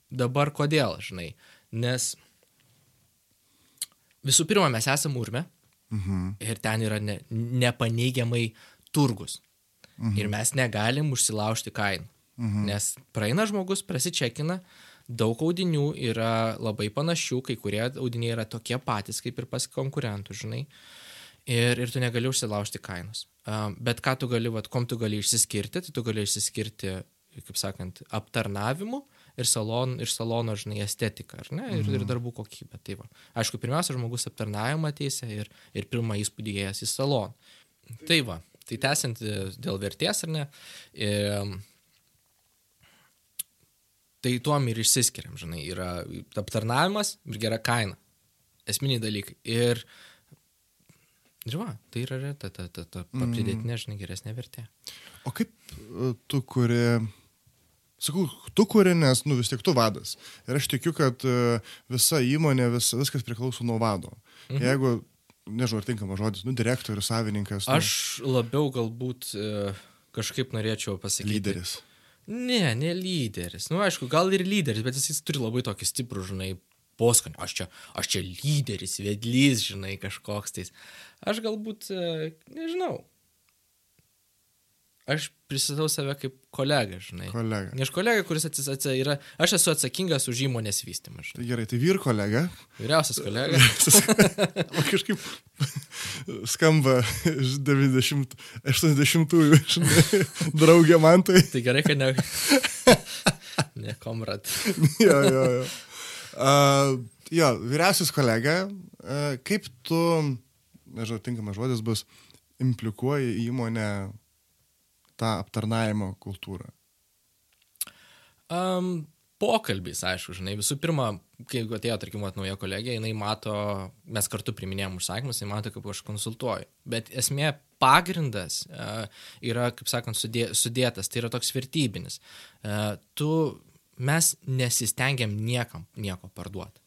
dabar kodėl, žinai? Nes visų pirma, mes esame urme Mhm. ir ten yra ne, nepaneigiamai turgus. Mhm. Ir mes negalim užsilaužti kainų. Mhm. Nes praeina žmogus, prasičekina, daug audinių yra labai panašių, kai kurie audiniai yra tokie patys kaip ir pas konkurentų, žinai. Ir, ir tu negali užsilaužti kainos. Bet ką tu gali, vat, kom tu gali išsiskirti, tai tu gali išsiskirti, kaip sakant, aptarnavimu ir, salon, ir salono, žinai, estetika, ar ne, ir, ir darbų kokybė. Tai va. Aišku, pirmiausia, žmogus aptarnavimą teisė ir, ir pirmą įspūdį įėjęs į saloną. Tai va, tai tęsiant e, dėl vertės, ar ne, e, tai tuom ir išsiskiriam, žinai, yra aptarnavimas ir gera kaina. Esminiai dalykai. Ir, va, tai yra ta, ta, ta, ta pridėtinė, žinai, geresnė vertė. O kaip e, tu kuri, sakau, tu kuri, nes, nu vis tiek tu vadas. Ir aš tikiu, kad e, visa įmonė, vis, viskas priklauso nuo vado. Mhm. Jeigu, nežinau, ar tinkamas žodis, nu, direktorius, savininkas, nu, Aš labiau galbūt e, kažkaip norėčiau pasakyti. lyderis. Ne, ne lyderis. Nu, aišku, gal ir lyderis, bet jis turi labai tokį stiprų, žinai, poskonį. Aš čia, aš čia lyderis, vedlys, žinai, kažkoks tais. Aš galbūt, e, nežinau. Aš pristatau save kaip kolega, žinai. Kolega. Aš kolega, kuris atsis, atsis, yra, aš esu atsakingas už įmonės vystymą. Tai gerai, tai vyr kolega. Vyriausias kolega. O kažkaip skamba iš 90, 80-ųjų, žinai, draugė man tai. tai gerai, kad ne. Ne, komrad. jo, jo, jo. Uh, jo, vyriausias kolega, uh, kaip tu, nežinau, tinkamas žodis bus, implikuoji įmonę tą aptarnavimo kultūrą. Um, pokalbis, aišku, žinai, visų pirma, kai atėjo, tarkim, vat, nauja kolegė, jinai mato, mes kartu priminėjom užsakymus, jinai mato, kaip aš konsultuoju. Bet esmė pagrindas uh, yra, kaip sakant, sudė, sudėtas, tai yra toks vertybinis. Uh, tu, mes nesistengiam niekam nieko parduoti.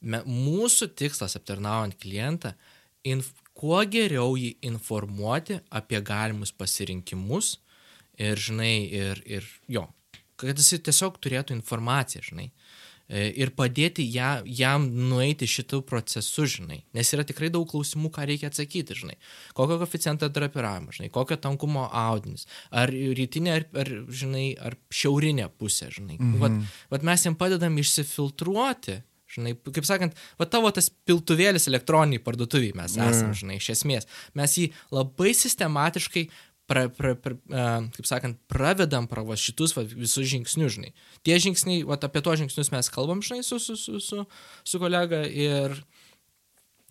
Me, mūsų tikslas aptarnaujant klientą, inf, kuo geriau jį informuoti apie galimus pasirinkimus ir, žinai, ir, ir jo, kad jis tiesiog turėtų informaciją, žinai. E, Ir padėti ją, jam nueiti šitų procesų, žinai. Nes yra tikrai daug klausimų, ką reikia atsakyti, žinai. Kokio koficiento drapiravimo, žinai, kokio tankumo audinis. Ar rytinė, ar, ar, žinai, ar šiaurinė pusė, žinai. Mhm. Vat, vat mes jam padedam išsifiltruoti, žinai, kaip sakant, va tavo tas piltuvėlis elektroniniai parduotuviai mes esame, žinai, iš esmės. Mes jį labai sistematiškai pra, pra, pra, kaip sakant, pravedam pro va, šitus va, visus žingsnius, žinai. Tie žingsniai, va, apie to žingsnius mes kalbam, žinai, su, su, su, su, su kolega ir,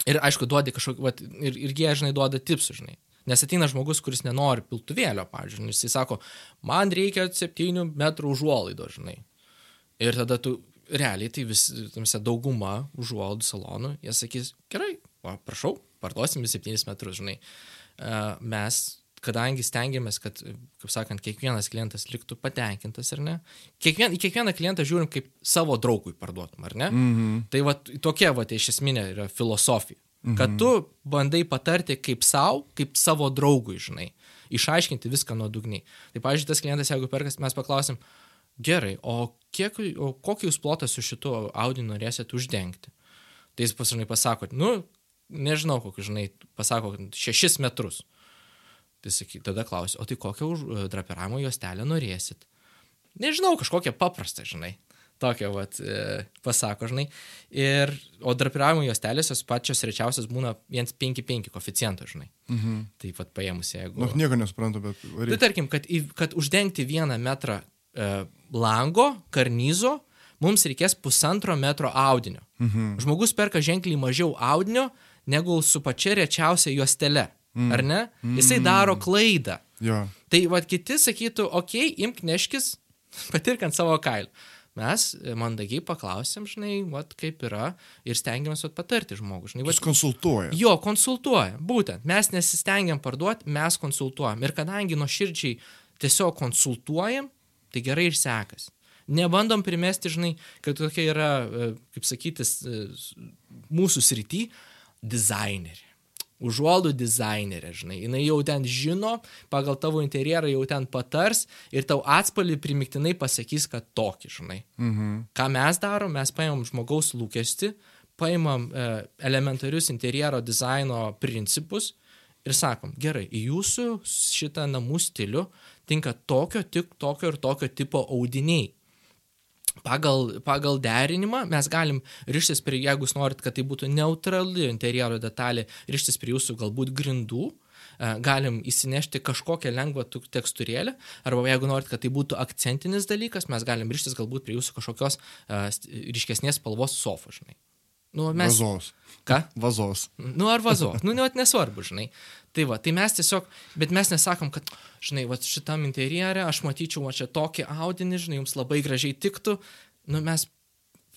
ir aišku, duodi kažkokį, va, ir, ir jie, žinai, duoda tipsų, žinai. Nes ateina žmogus, kuris nenori piltuvėlio, pavyzdžiui, jis sako, man reikia 7 metrų užuolaido, žinai. Ir tada tu, realiai, tai vis, visa dauguma užuolaidų salonų, jie sakys, gerai, va, prašau, parduosim 7 metrus, žinai. Uh, mes kadangi stengiamės, kad, kaip sakant, kiekvienas klientas liktų patenkintas, ar ne? Kiekvien, kiekvieną klientą žiūrim kaip savo draugui parduotum, ar ne? Mm -hmm. Tai va, tokia va, tai iš esminė yra filosofija. -hmm. Kad tu bandai patarti kaip savo, kaip savo draugui, žinai. Išaiškinti viską nuodugniai. Tai, pavyzdžiui, tas klientas, jeigu perkas, mes paklausim, gerai, o, kiek, o kokį jūs plotą su šitu audiniu norėsit uždengti? Tai jis pasažnai pasako, nu, nežinau, kokį, žinai, pasako, šešis metrus. Tai saky, tada klausiu, o tai kokią už drapiravimo juostelę norėsit? Nežinau, kažkokią paprastą, žinai. Tokią, vat, e, pasako, žinai. Ir, o drapiravimo juostelės jos pačios rečiausios būna 1,55 koficiento, žinai. Mhm. Tai pat paėmus, jeigu... Nu, nieko nesuprantu, bet... Tai tarkim, kad, kad uždengti vieną metrą e, lango, karnyzo, mums reikės pusantro metro audinio. Mhm. Žmogus perka ženkliai mažiau audinio, negu su pačia rečiausia juostele. Mm. Ar ne? Jisai daro klaidą. Jo. Tai vad kiti sakytų, okei, okay, imk neškis, patirk ant savo kailį. Mes mandagiai paklausėm, žinai, vat, kaip yra ir stengiamės vat, patarti žmogų. Žinai, vat, Jis konsultuoja. Jo, konsultuoja. Būtent. Mes nesistengiam parduoti, mes konsultuojam. Ir kadangi nuo širdžiai tiesiog konsultuojam, tai gerai ir sekasi. Nebandom primesti, žinai, kad tokia yra, e, kaip sakytis, e, mūsų srity dizainerė užuolaidų dizainerė, žinai, jinai jau ten žino, pagal tavo interjerą jau ten patars ir tau atspalį primiktinai pasakys, kad tokį, žinai. Mhm. Ką mes darom, mes paimam žmogaus lūkesti, paimam e, elementarius interjero dizaino principus ir sakom, gerai, į jūsų šitą namų stilių tinka tokio, tik tokio ir tokio tipo audiniai pagal, pagal derinimą mes galim rištis prie, jeigu jūs norit, kad tai būtų neutrali interjero detalė, rištis prie jūsų galbūt grindų, e, galim įsinešti kažkokią lengvą tekstūrėlę, arba jeigu norit, kad tai būtų akcentinis dalykas, mes galim rištis galbūt prie jūsų kažkokios uh, ryškesnės spalvos sofų, žinai. Nu, mes... Vazos. Ką? Vazos. Nu, ar vazos. Nu, net nesvarbu, žinai. Tai va, tai mes tiesiog, bet mes nesakom, kad, žinai, va, šitam interjere aš matyčiau, va, čia tokį audinį, žinai, jums labai gražiai tiktų. Nu, mes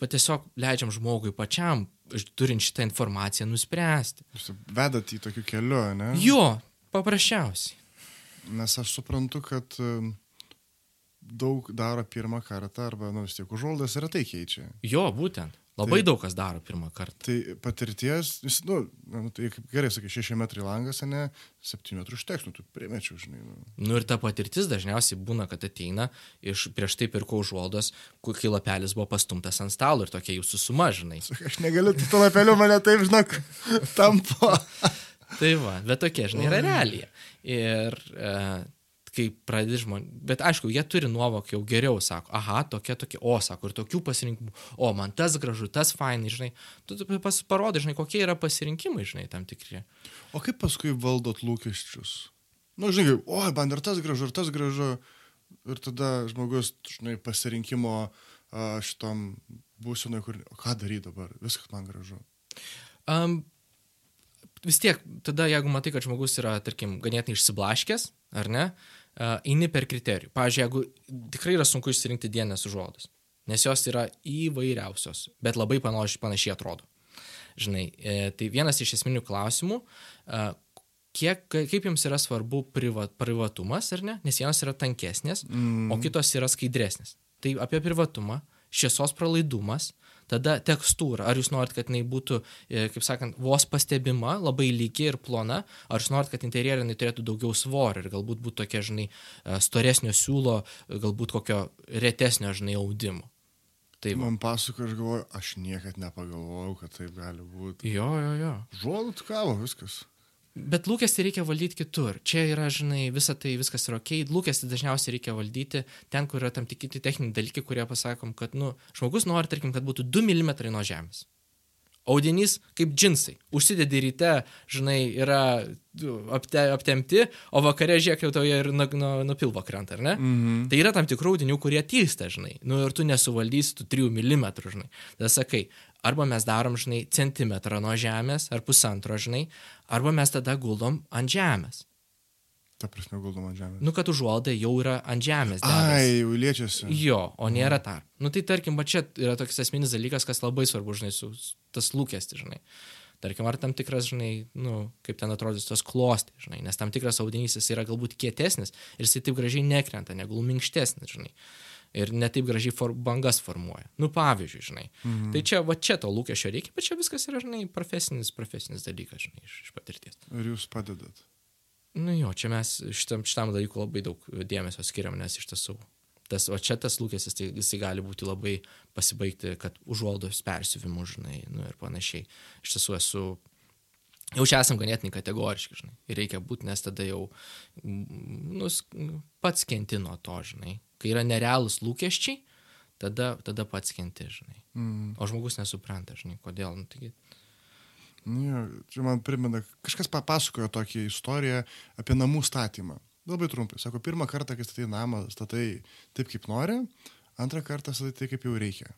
va, tiesiog leidžiam žmogui pačiam, turint šitą informaciją, nuspręsti. Jūs vedat į tokiu keliu, ne? Jo, paprasčiausiai. Nes aš suprantu, kad um, daug daro pirmą kartą arba, nu, vis tiek užuoldas retai keičia. Jo, būtent. Labai tai, daug kas daro pirmą kartą. Tai patirties, jis, nu, nu, tai kaip gerai sakai, 6 metrai langas, ne, 7 metrų užteks, nu, tu primečiau, žinai. Nu. nu ir ta patirtis dažniausiai būna, kad ateina iš prieš tai pirkau užuoldos, kai lapelis buvo pastumtas ant stalo ir tokia jūsų suma, žinai. Aš negaliu, tu to lapeliu mane taip, žinok, tampo. tai va, bet tokia, žinai, yra realija. Ir e, kai pradedi žmonės, bet aišku, jie turi nuovokį jau geriau, sako, aha, tokia, tokia, o, sako, ir tokių pasirinkimų, o, man tas gražu, tas fainai, žinai, tu pas, parodai, žinai, kokie yra pasirinkimai, žinai, tam tikri. O kaip paskui valdot lūkesčius? Na, nu, žinai, o, man ir tas gražu, ir tas gražu, ir tada žmogus, žinai, pasirinkimo šitom būsenui, kur, o ką daryti dabar, viskas man gražu. Um, vis tiek, tada jeigu matai, kad žmogus yra, tarkim, ganėtinai išsiblaškęs, ar ne, uh, eini per kriterijų. Pavyzdžiui, jeigu tikrai yra sunku išsirinkti dienės užuolaidas, nes jos yra įvairiausios, bet labai panašiai, panašiai atrodo. Žinai, e, tai vienas iš esminių klausimų, e, kiek, kaip jums yra svarbu priva, privatumas, ar ne, nes vienos yra tankesnės, mm. o kitos yra skaidresnės. Tai apie privatumą, šviesos pralaidumas, Tada tekstūra. Ar jūs norit, kad jinai būtų, e, kaip sakant, vos pastebima, labai lygi ir plona, ar jūs norit, kad interjerai turėtų daugiau svorio ir galbūt būtų tokia, žinai, e, storesnio siūlo, galbūt kokio retesnio, žinai, audimo. Taip. Man pasako, aš galvoju, aš niekad nepagalvojau, kad taip gali būti. Jo, jo, jo. Žuolut kavo, viskas. Bet lūkestį reikia valdyti kitur. Čia yra, žinai, visa tai viskas yra ok. Lūkestį dažniausiai reikia valdyti ten, kur yra tam tikri techniniai dalykai, kurie pasakom, kad, nu, žmogus nori, tarkim, kad būtų 2 mm nuo žemės. Audinys kaip džinsai. Užsidedi ryte, žinai, yra apte, aptemti, o vakare žiūrėk jau toje ir nuo nu, nu pilvo krenta, ar ne? Mm -hmm. Tai yra tam tikrų audinių, kurie tysta, žinai. Nu ir tu nesuvaldysi tų 3 mm, žinai. Tada sakai, arba mes darom, žinai, centimetrą nuo žemės ar pusantro, žinai, arba mes tada guldom ant žemės. Ta prasme, guldom ant žemės. Nu, kad užuolda jau yra ant žemės. Dedas. Ai, jau liečiasi. Jo, o nėra mhm. tarp. Nu, tai tarkim, va čia yra toks esminis dalykas, kas labai svarbu, žinai, su tas lūkestis, žinai. Tarkim, ar tam tikras, žinai, nu, kaip ten atrodys tos klosti, žinai, nes tam tikras audinys jis yra galbūt kietesnis ir jis taip gražiai nekrenta, negu minkštesnis, žinai ir netaip gražiai for, bangas formuoja. Nu, pavyzdžiui, žinai. Mhm. Tai čia, va čia to lūkesčio reikia, bet čia viskas yra, žinai, profesinis, profesinis dalykas, žinai, iš, iš patirties. Ir jūs padedat? Nu jo, čia mes šitam, šitam dalykui labai daug dėmesio skiriam, nes iš tiesų tas, o čia tas lūkestis, tai jisai gali būti labai pasibaigti, kad užuoldos persiuvimu, žinai, nu ir panašiai. Iš tiesų esu, jau čia esam ganėtinai kategoriški, žinai, ir reikia būti, nes tada jau, nu, pats kenti nuo to, žinai. Kai yra nerealūs lūkesčiai, tada, tada pats kenti, žinai. Mm. O žmogus nesupranta, žinai, kodėl. Nu, taigi, Nu, čia man primena, kažkas papasakojo tokią istoriją apie namų statymą. Labai trumpai. Sako, pirmą kartą, kai statai namą, statai taip, kaip nori, antrą kartą statai taip, kaip jau reikia.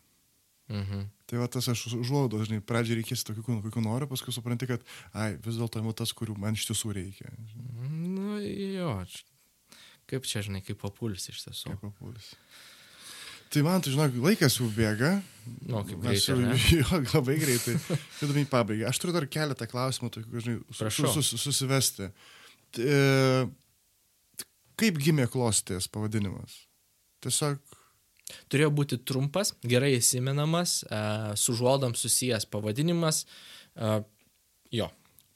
Mhm. Tai va tas aš užuodo, žinai, pradžiai reikės tokių, kokių noriu, paskui supranti, kad, ai, vis dėlto imu tas, kurių man iš tiesų reikia. Žinai. Nu, jo, kaip čia, žinai, kaip papulis iš tiesų. Kaip papulis. Tai man, tu žinok, laikas jau bėga. Nu, kaip Mes greitai, jau, ar ne? jo, labai greitai. Judame į pabaigą. Aš turiu dar keletą klausimų, tokių, žinai, su, sus, sus, susivesti. E, Kaip gimė klostės pavadinimas? Tiesiog, Turėjo būti trumpas, gerai įsimenamas, uh, su žuodom susijęs pavadinimas. Uh, jo,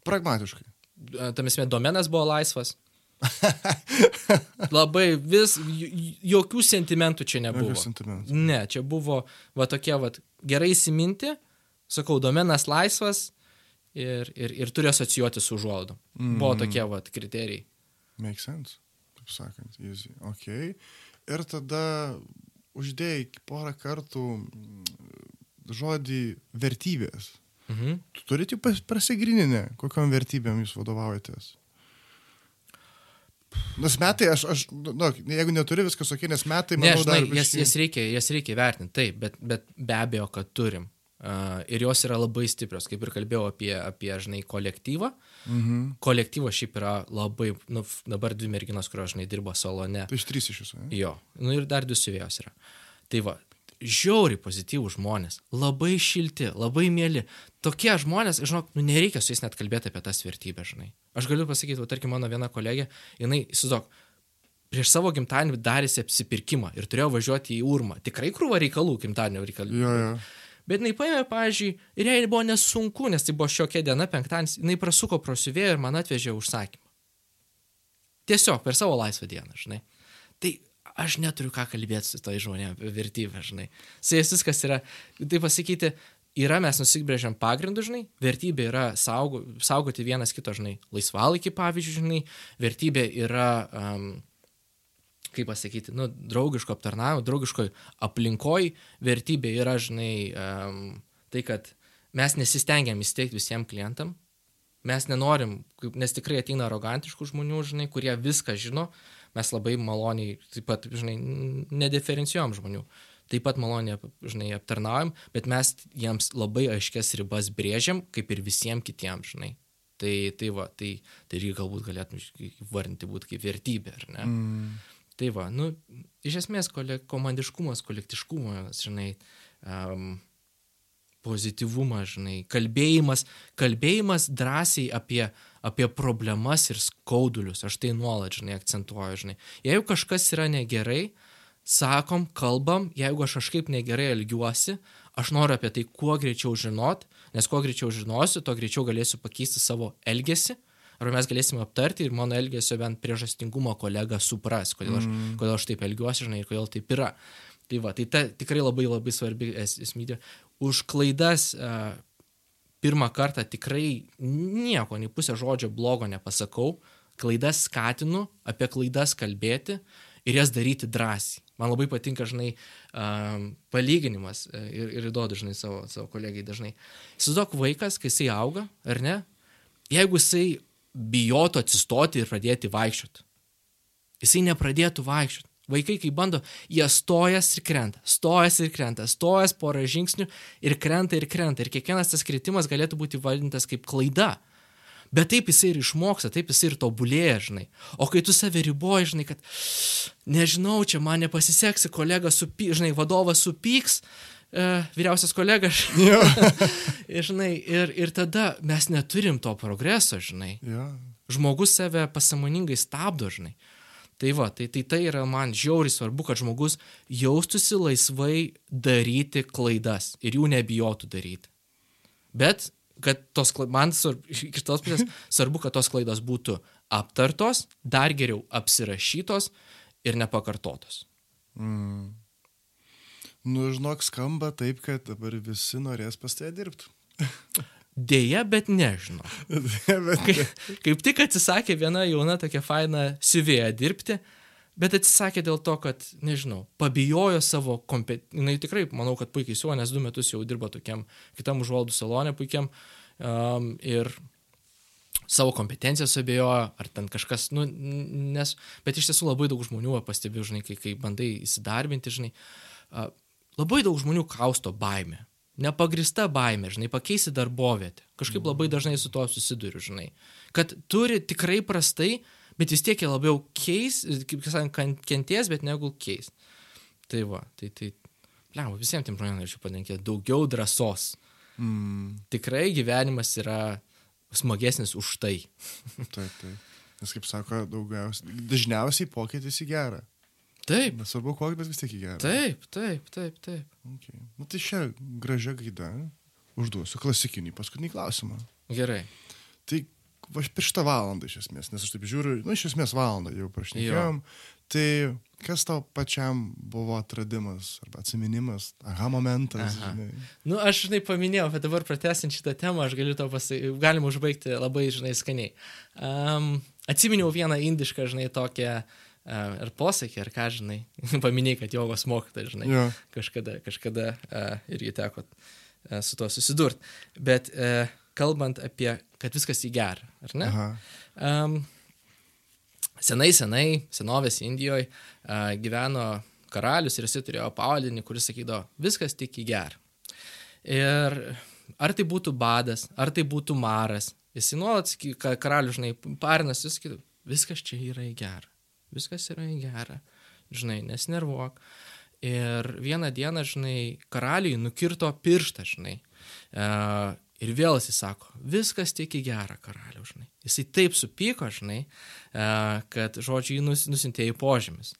pragmatiškai. uh, tam esmė domenas buvo laisvas. Labai vis, jokių sentimentų čia nebuvo. Jokių sentimentų. Ne, čia buvo va tokie va gerai įsiminti, sakau, domenas laisvas ir, ir, ir turi asocijuoti su užuolaidom. Mm. Buvo tokie va kriterijai. Make sense, taip sakant, easy. Ok. Ir tada uždėjai porą kartų mm, žodį vertybės. Mhm. Tu turite prasigrininę, kokiam vertybėm jūs vadovaujatės. Nes metai, aš, aš nu, jeigu neturi viskas ok, nes metai, Ne, manau, žinai, dar jas, jas, reikia, jas reikia vertinti, taip, bet, bet be abejo, kad turim. Uh, ir jos yra labai stiprios, kaip ir kalbėjau apie, apie žinai, kolektyvą. Mhm. Kolektyvas šiaip yra labai, nu, dabar dvi merginos, kurios, žinai, dirba salone. Tai iš trys iš jūsų. Ne? Jo, nu ir dar du siuvėjos yra. Tai va, žiauriai pozityvų žmonės, labai šilti, labai mėly. Tokie žmonės, žinok, nu nereikia su jais net kalbėti apie tas vertybės, žinai. Aš galiu pasakyti, va, tarkim, mano viena kolegė, jinai, įsivaizduok, prieš savo gimtadienį darėsi apsipirkimą ir turėjo važiuoti į Urmą. Tikrai krūva reikalų gimtadienio reikalų. Jo, jo. Bet jinai paėmė, pavyzdžiui, ir jai buvo nesunku, nes tai buvo šiokia diena, penktadienis, jinai prasuko pro siuvėją ir man atvežė užsakymą. Tiesiog per savo laisvą dieną, žinai. Tai aš neturiu ką kalbėti su tai žmonėm apie vertybę, žinai. Su jais viskas yra, tai pasakyti, yra mes nusibrėžiam pagrindų, žinai, vertybė yra saugo, saugoti vienas kito, žinai, laisvalaikį, pavyzdžiui, žinai, vertybė yra, um, kaip pasakyti, nu, draugiško aptarnavimo, draugiškoj aplinkoj vertybė yra, žinai, um, tai, kad mes nesistengiam įsteigti visiems klientam, mes nenorim, nes tikrai ateina arogantiškų žmonių, žinai, kurie viską žino, mes labai maloniai, taip pat, žinai, nediferencijuojam žmonių. Taip pat maloniai, žinai, aptarnaujam, bet mes jiems labai aiškias ribas brėžiam, kaip ir visiems kitiems, žinai. Tai, tai va, tai, tai irgi galbūt galėtum vardinti būti kaip vertybė, ar ne? Mm. Tai va, nu, iš esmės kole, komandiškumas, kolektiškumas, žinai, um, pozityvumas, žinai, kalbėjimas, kalbėjimas drąsiai apie, apie problemas ir skaudulius, aš tai nuolat, žinai, akcentuoju, žinai. Jeigu kažkas yra negerai, sakom, kalbam, jeigu aš kažkaip negerai elgiuosi, aš noriu apie tai kuo greičiau žinot, nes kuo greičiau žinosiu, to greičiau galėsiu pakeisti savo elgesį, arba mes galėsime aptarti ir mano elgesio bent priežastingumo kolega supras, kodėl aš, mm. kodėl aš taip elgiuosi, žinai, ir kodėl taip yra. Tai va, tai ta tikrai labai labai svarbi es, esmydė. Už klaidas uh, pirmą kartą tikrai nieko, nei pusę žodžio blogo nepasakau, klaidas skatinu, apie klaidas kalbėti ir jas daryti drąsiai. Man labai patinka, žinai, um, palyginimas e, ir, ir duodu, žinai, savo, savo kolegai dažnai. Įsivaizduok vaikas, kai jisai auga, ar ne? Jeigu jisai bijotų atsistoti ir pradėti vaikščioti, jisai nepradėtų vaikščioti. Vaikai, kai bando, jie stojas ir krenta, stojas ir krenta, stojas porą žingsnių ir krenta ir krenta. Ir kiekvienas tas kritimas galėtų būti valdintas kaip klaida. Bet taip jisai ir išmoksta, taip jisai ir tobulėja, žinai. O kai tu save riboji, žinai, kad nežinau, čia man nepasiseksi, kolega supyks, žinai, vadovas supyks, e, vyriausias kolega, žinai, ir, ir tada mes neturim to progreso, žinai. Ja. Žmogus save pasamoningai stabdo, žinai. Tai va, tai, tai tai yra man žiauriai svarbu, kad žmogus jaustųsi laisvai daryti klaidas ir jų nebijotų daryti. Bet, kad tos, man iš kitos pusės svarbu, kad tos klaidos būtų aptartos, dar geriau apsirašytos ir nepakartotos. Mm. Nu, žinok, skamba taip, kad dabar visi norės pas tai dirbti. Deja, bet nežinau. Kaip, kaip tik atsisakė viena jauna tokia faina siuvėja dirbti, bet atsisakė dėl to, kad, nežinau, pabijojo savo kompetenciją. Na, tikrai, manau, kad puikiai siuvo, nes du metus jau dirbo tokiam kitam užvaldų salonė puikiam. Um, ir savo kompetenciją suabejojo, ar ten kažkas, nu, nes, bet iš tiesų labai daug žmonių va, pastebiu, žinai, kai, kai bandai įsidarbinti, žinai, a, labai daug žmonių kausto baimė. Nepagrista baimė, žinai, pakeisti darbovietę. Kažkaip labai dažnai su tuo susiduriu, žinai. Kad turi tikrai prastai, bet vis tiek jie labiau keis, kaip sakant, kan- kenties, bet negu keis. Tai va, tai, tai, pliam, visiems tiem žmonėms norėčiau palinkėti daugiau drąsos. Mm, Tikrai gyvenimas yra smagesnis už tai. taip, taip. Nes kaip sako, daugiausiai, dažniausiai pokytis į gerą. Taip, Nesvarbu kokį, bet vis tiek į gerą. taip, taip, taip, taip. Okay. Na tai šią gražią gaidą užduosiu klasikinį paskutinį klausimą. Gerai. Tai aš prieš tą valandą iš esmės, nes aš taip žiūriu, na iš esmės valandą jau prašnekėjom. Tai kas tau pačiam buvo atradimas arba atsiminimas, aha momentas, Aha. žinai. Nu, aš, žinai, paminėjau, bet dabar pratęsint šitą temą, aš galiu to pasakyti, galima užbaigti labai, žinai, skaniai. Um, atsiminiau vieną indišką, žinai, tokią, uh, ar posakį, ar ką, žinai, paminėjai, kad jogos mokytas, žinai, Jo. kažkada, kažkada irgi teko su tuo susidurti. Bet kalbant apie, kad viskas į gerą, ar ne? Um, senai, senai, senovės Indijoje uh, gyveno karalius ir jisai turėjo pavaldinį, kuris sakydavo, viskas tik į gerą. Ir ar tai būtų badas, ar tai būtų maras, jisai nuolat, karalius, žinai, parinas, jis sakydavo, viskas čia yra į gerą. Viskas yra į gerą. Žinai, nesnervuok. Ir vieną dieną, žinai, karaliui nukirto pirštą, žinai. Uh, ir vėl jisai sako, viskas tik į gerą karalių, žinai. Jisai taip supyko, žinai, uh, kad, žodžiu, jį nus, nusintė į požymis.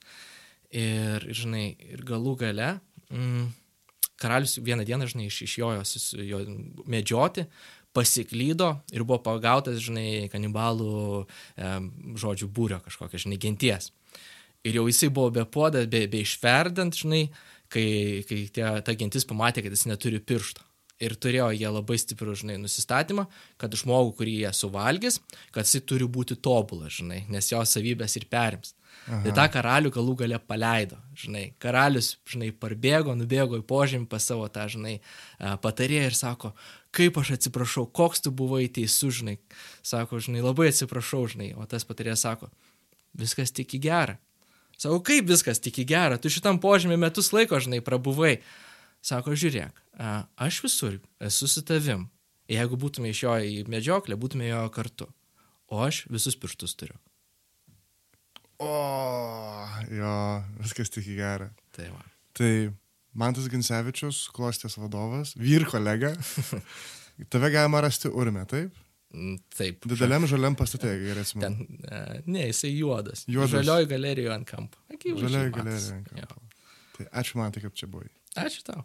Ir, žinai, ir galų gale, mm, karalius vieną dieną, žinai, iš, su jo medžioti, pasiklydo ir buvo pagautas, žinai, kanibalų, e, žodžiu, būrio kažkokio, žinai, genties. Ir jau jisai buvo be podas, be, be išverdant, žinai, kai, kai tie, ta gentis pamatė, kad jis neturi piršto. Ir turėjo jie labai stiprų, žinai, nusistatymą, kad žmogų, kurį jie suvalgys, kad jisai turi būti tobulas, žinai, nes jo savybės ir perims. Aha. Tai tą karalių galų gale paleido, žinai. Karalius, žinai, parbėgo, nubėgo į požemį pas savo tą, žinai, a, patarėją ir sako, kaip aš atsiprašau, koks tu buvai teisus, žinai. Sako, žinai, labai atsiprašau, žinai. O tas patarėjas sako, viskas tik į gerą. Sako, kaip viskas tik į gerą, tu šitam požemį metus laiko, žinai, prabuvai. Sako, žiūrėk, aš visur esu su tavim. Jeigu būtume iš jo į medžioklę, būtume jo kartu. O aš visus pirštus turiu. O, jo, viskas tik į gerą. Tai va. Tai Mantas Ginsevičius, klostės vadovas, vyr kolega. Tave galima rasti urme, taip? Mm, Taip. Dideliam žaliam pastate, gerai atsimenu. Uh, ne, jisai juodas. Juodas. Žalioji galerijoje ant kampo. Žalioji galerija ant kampo. Tai ačiū man, tai kaip čia buvai. Ačiū tau.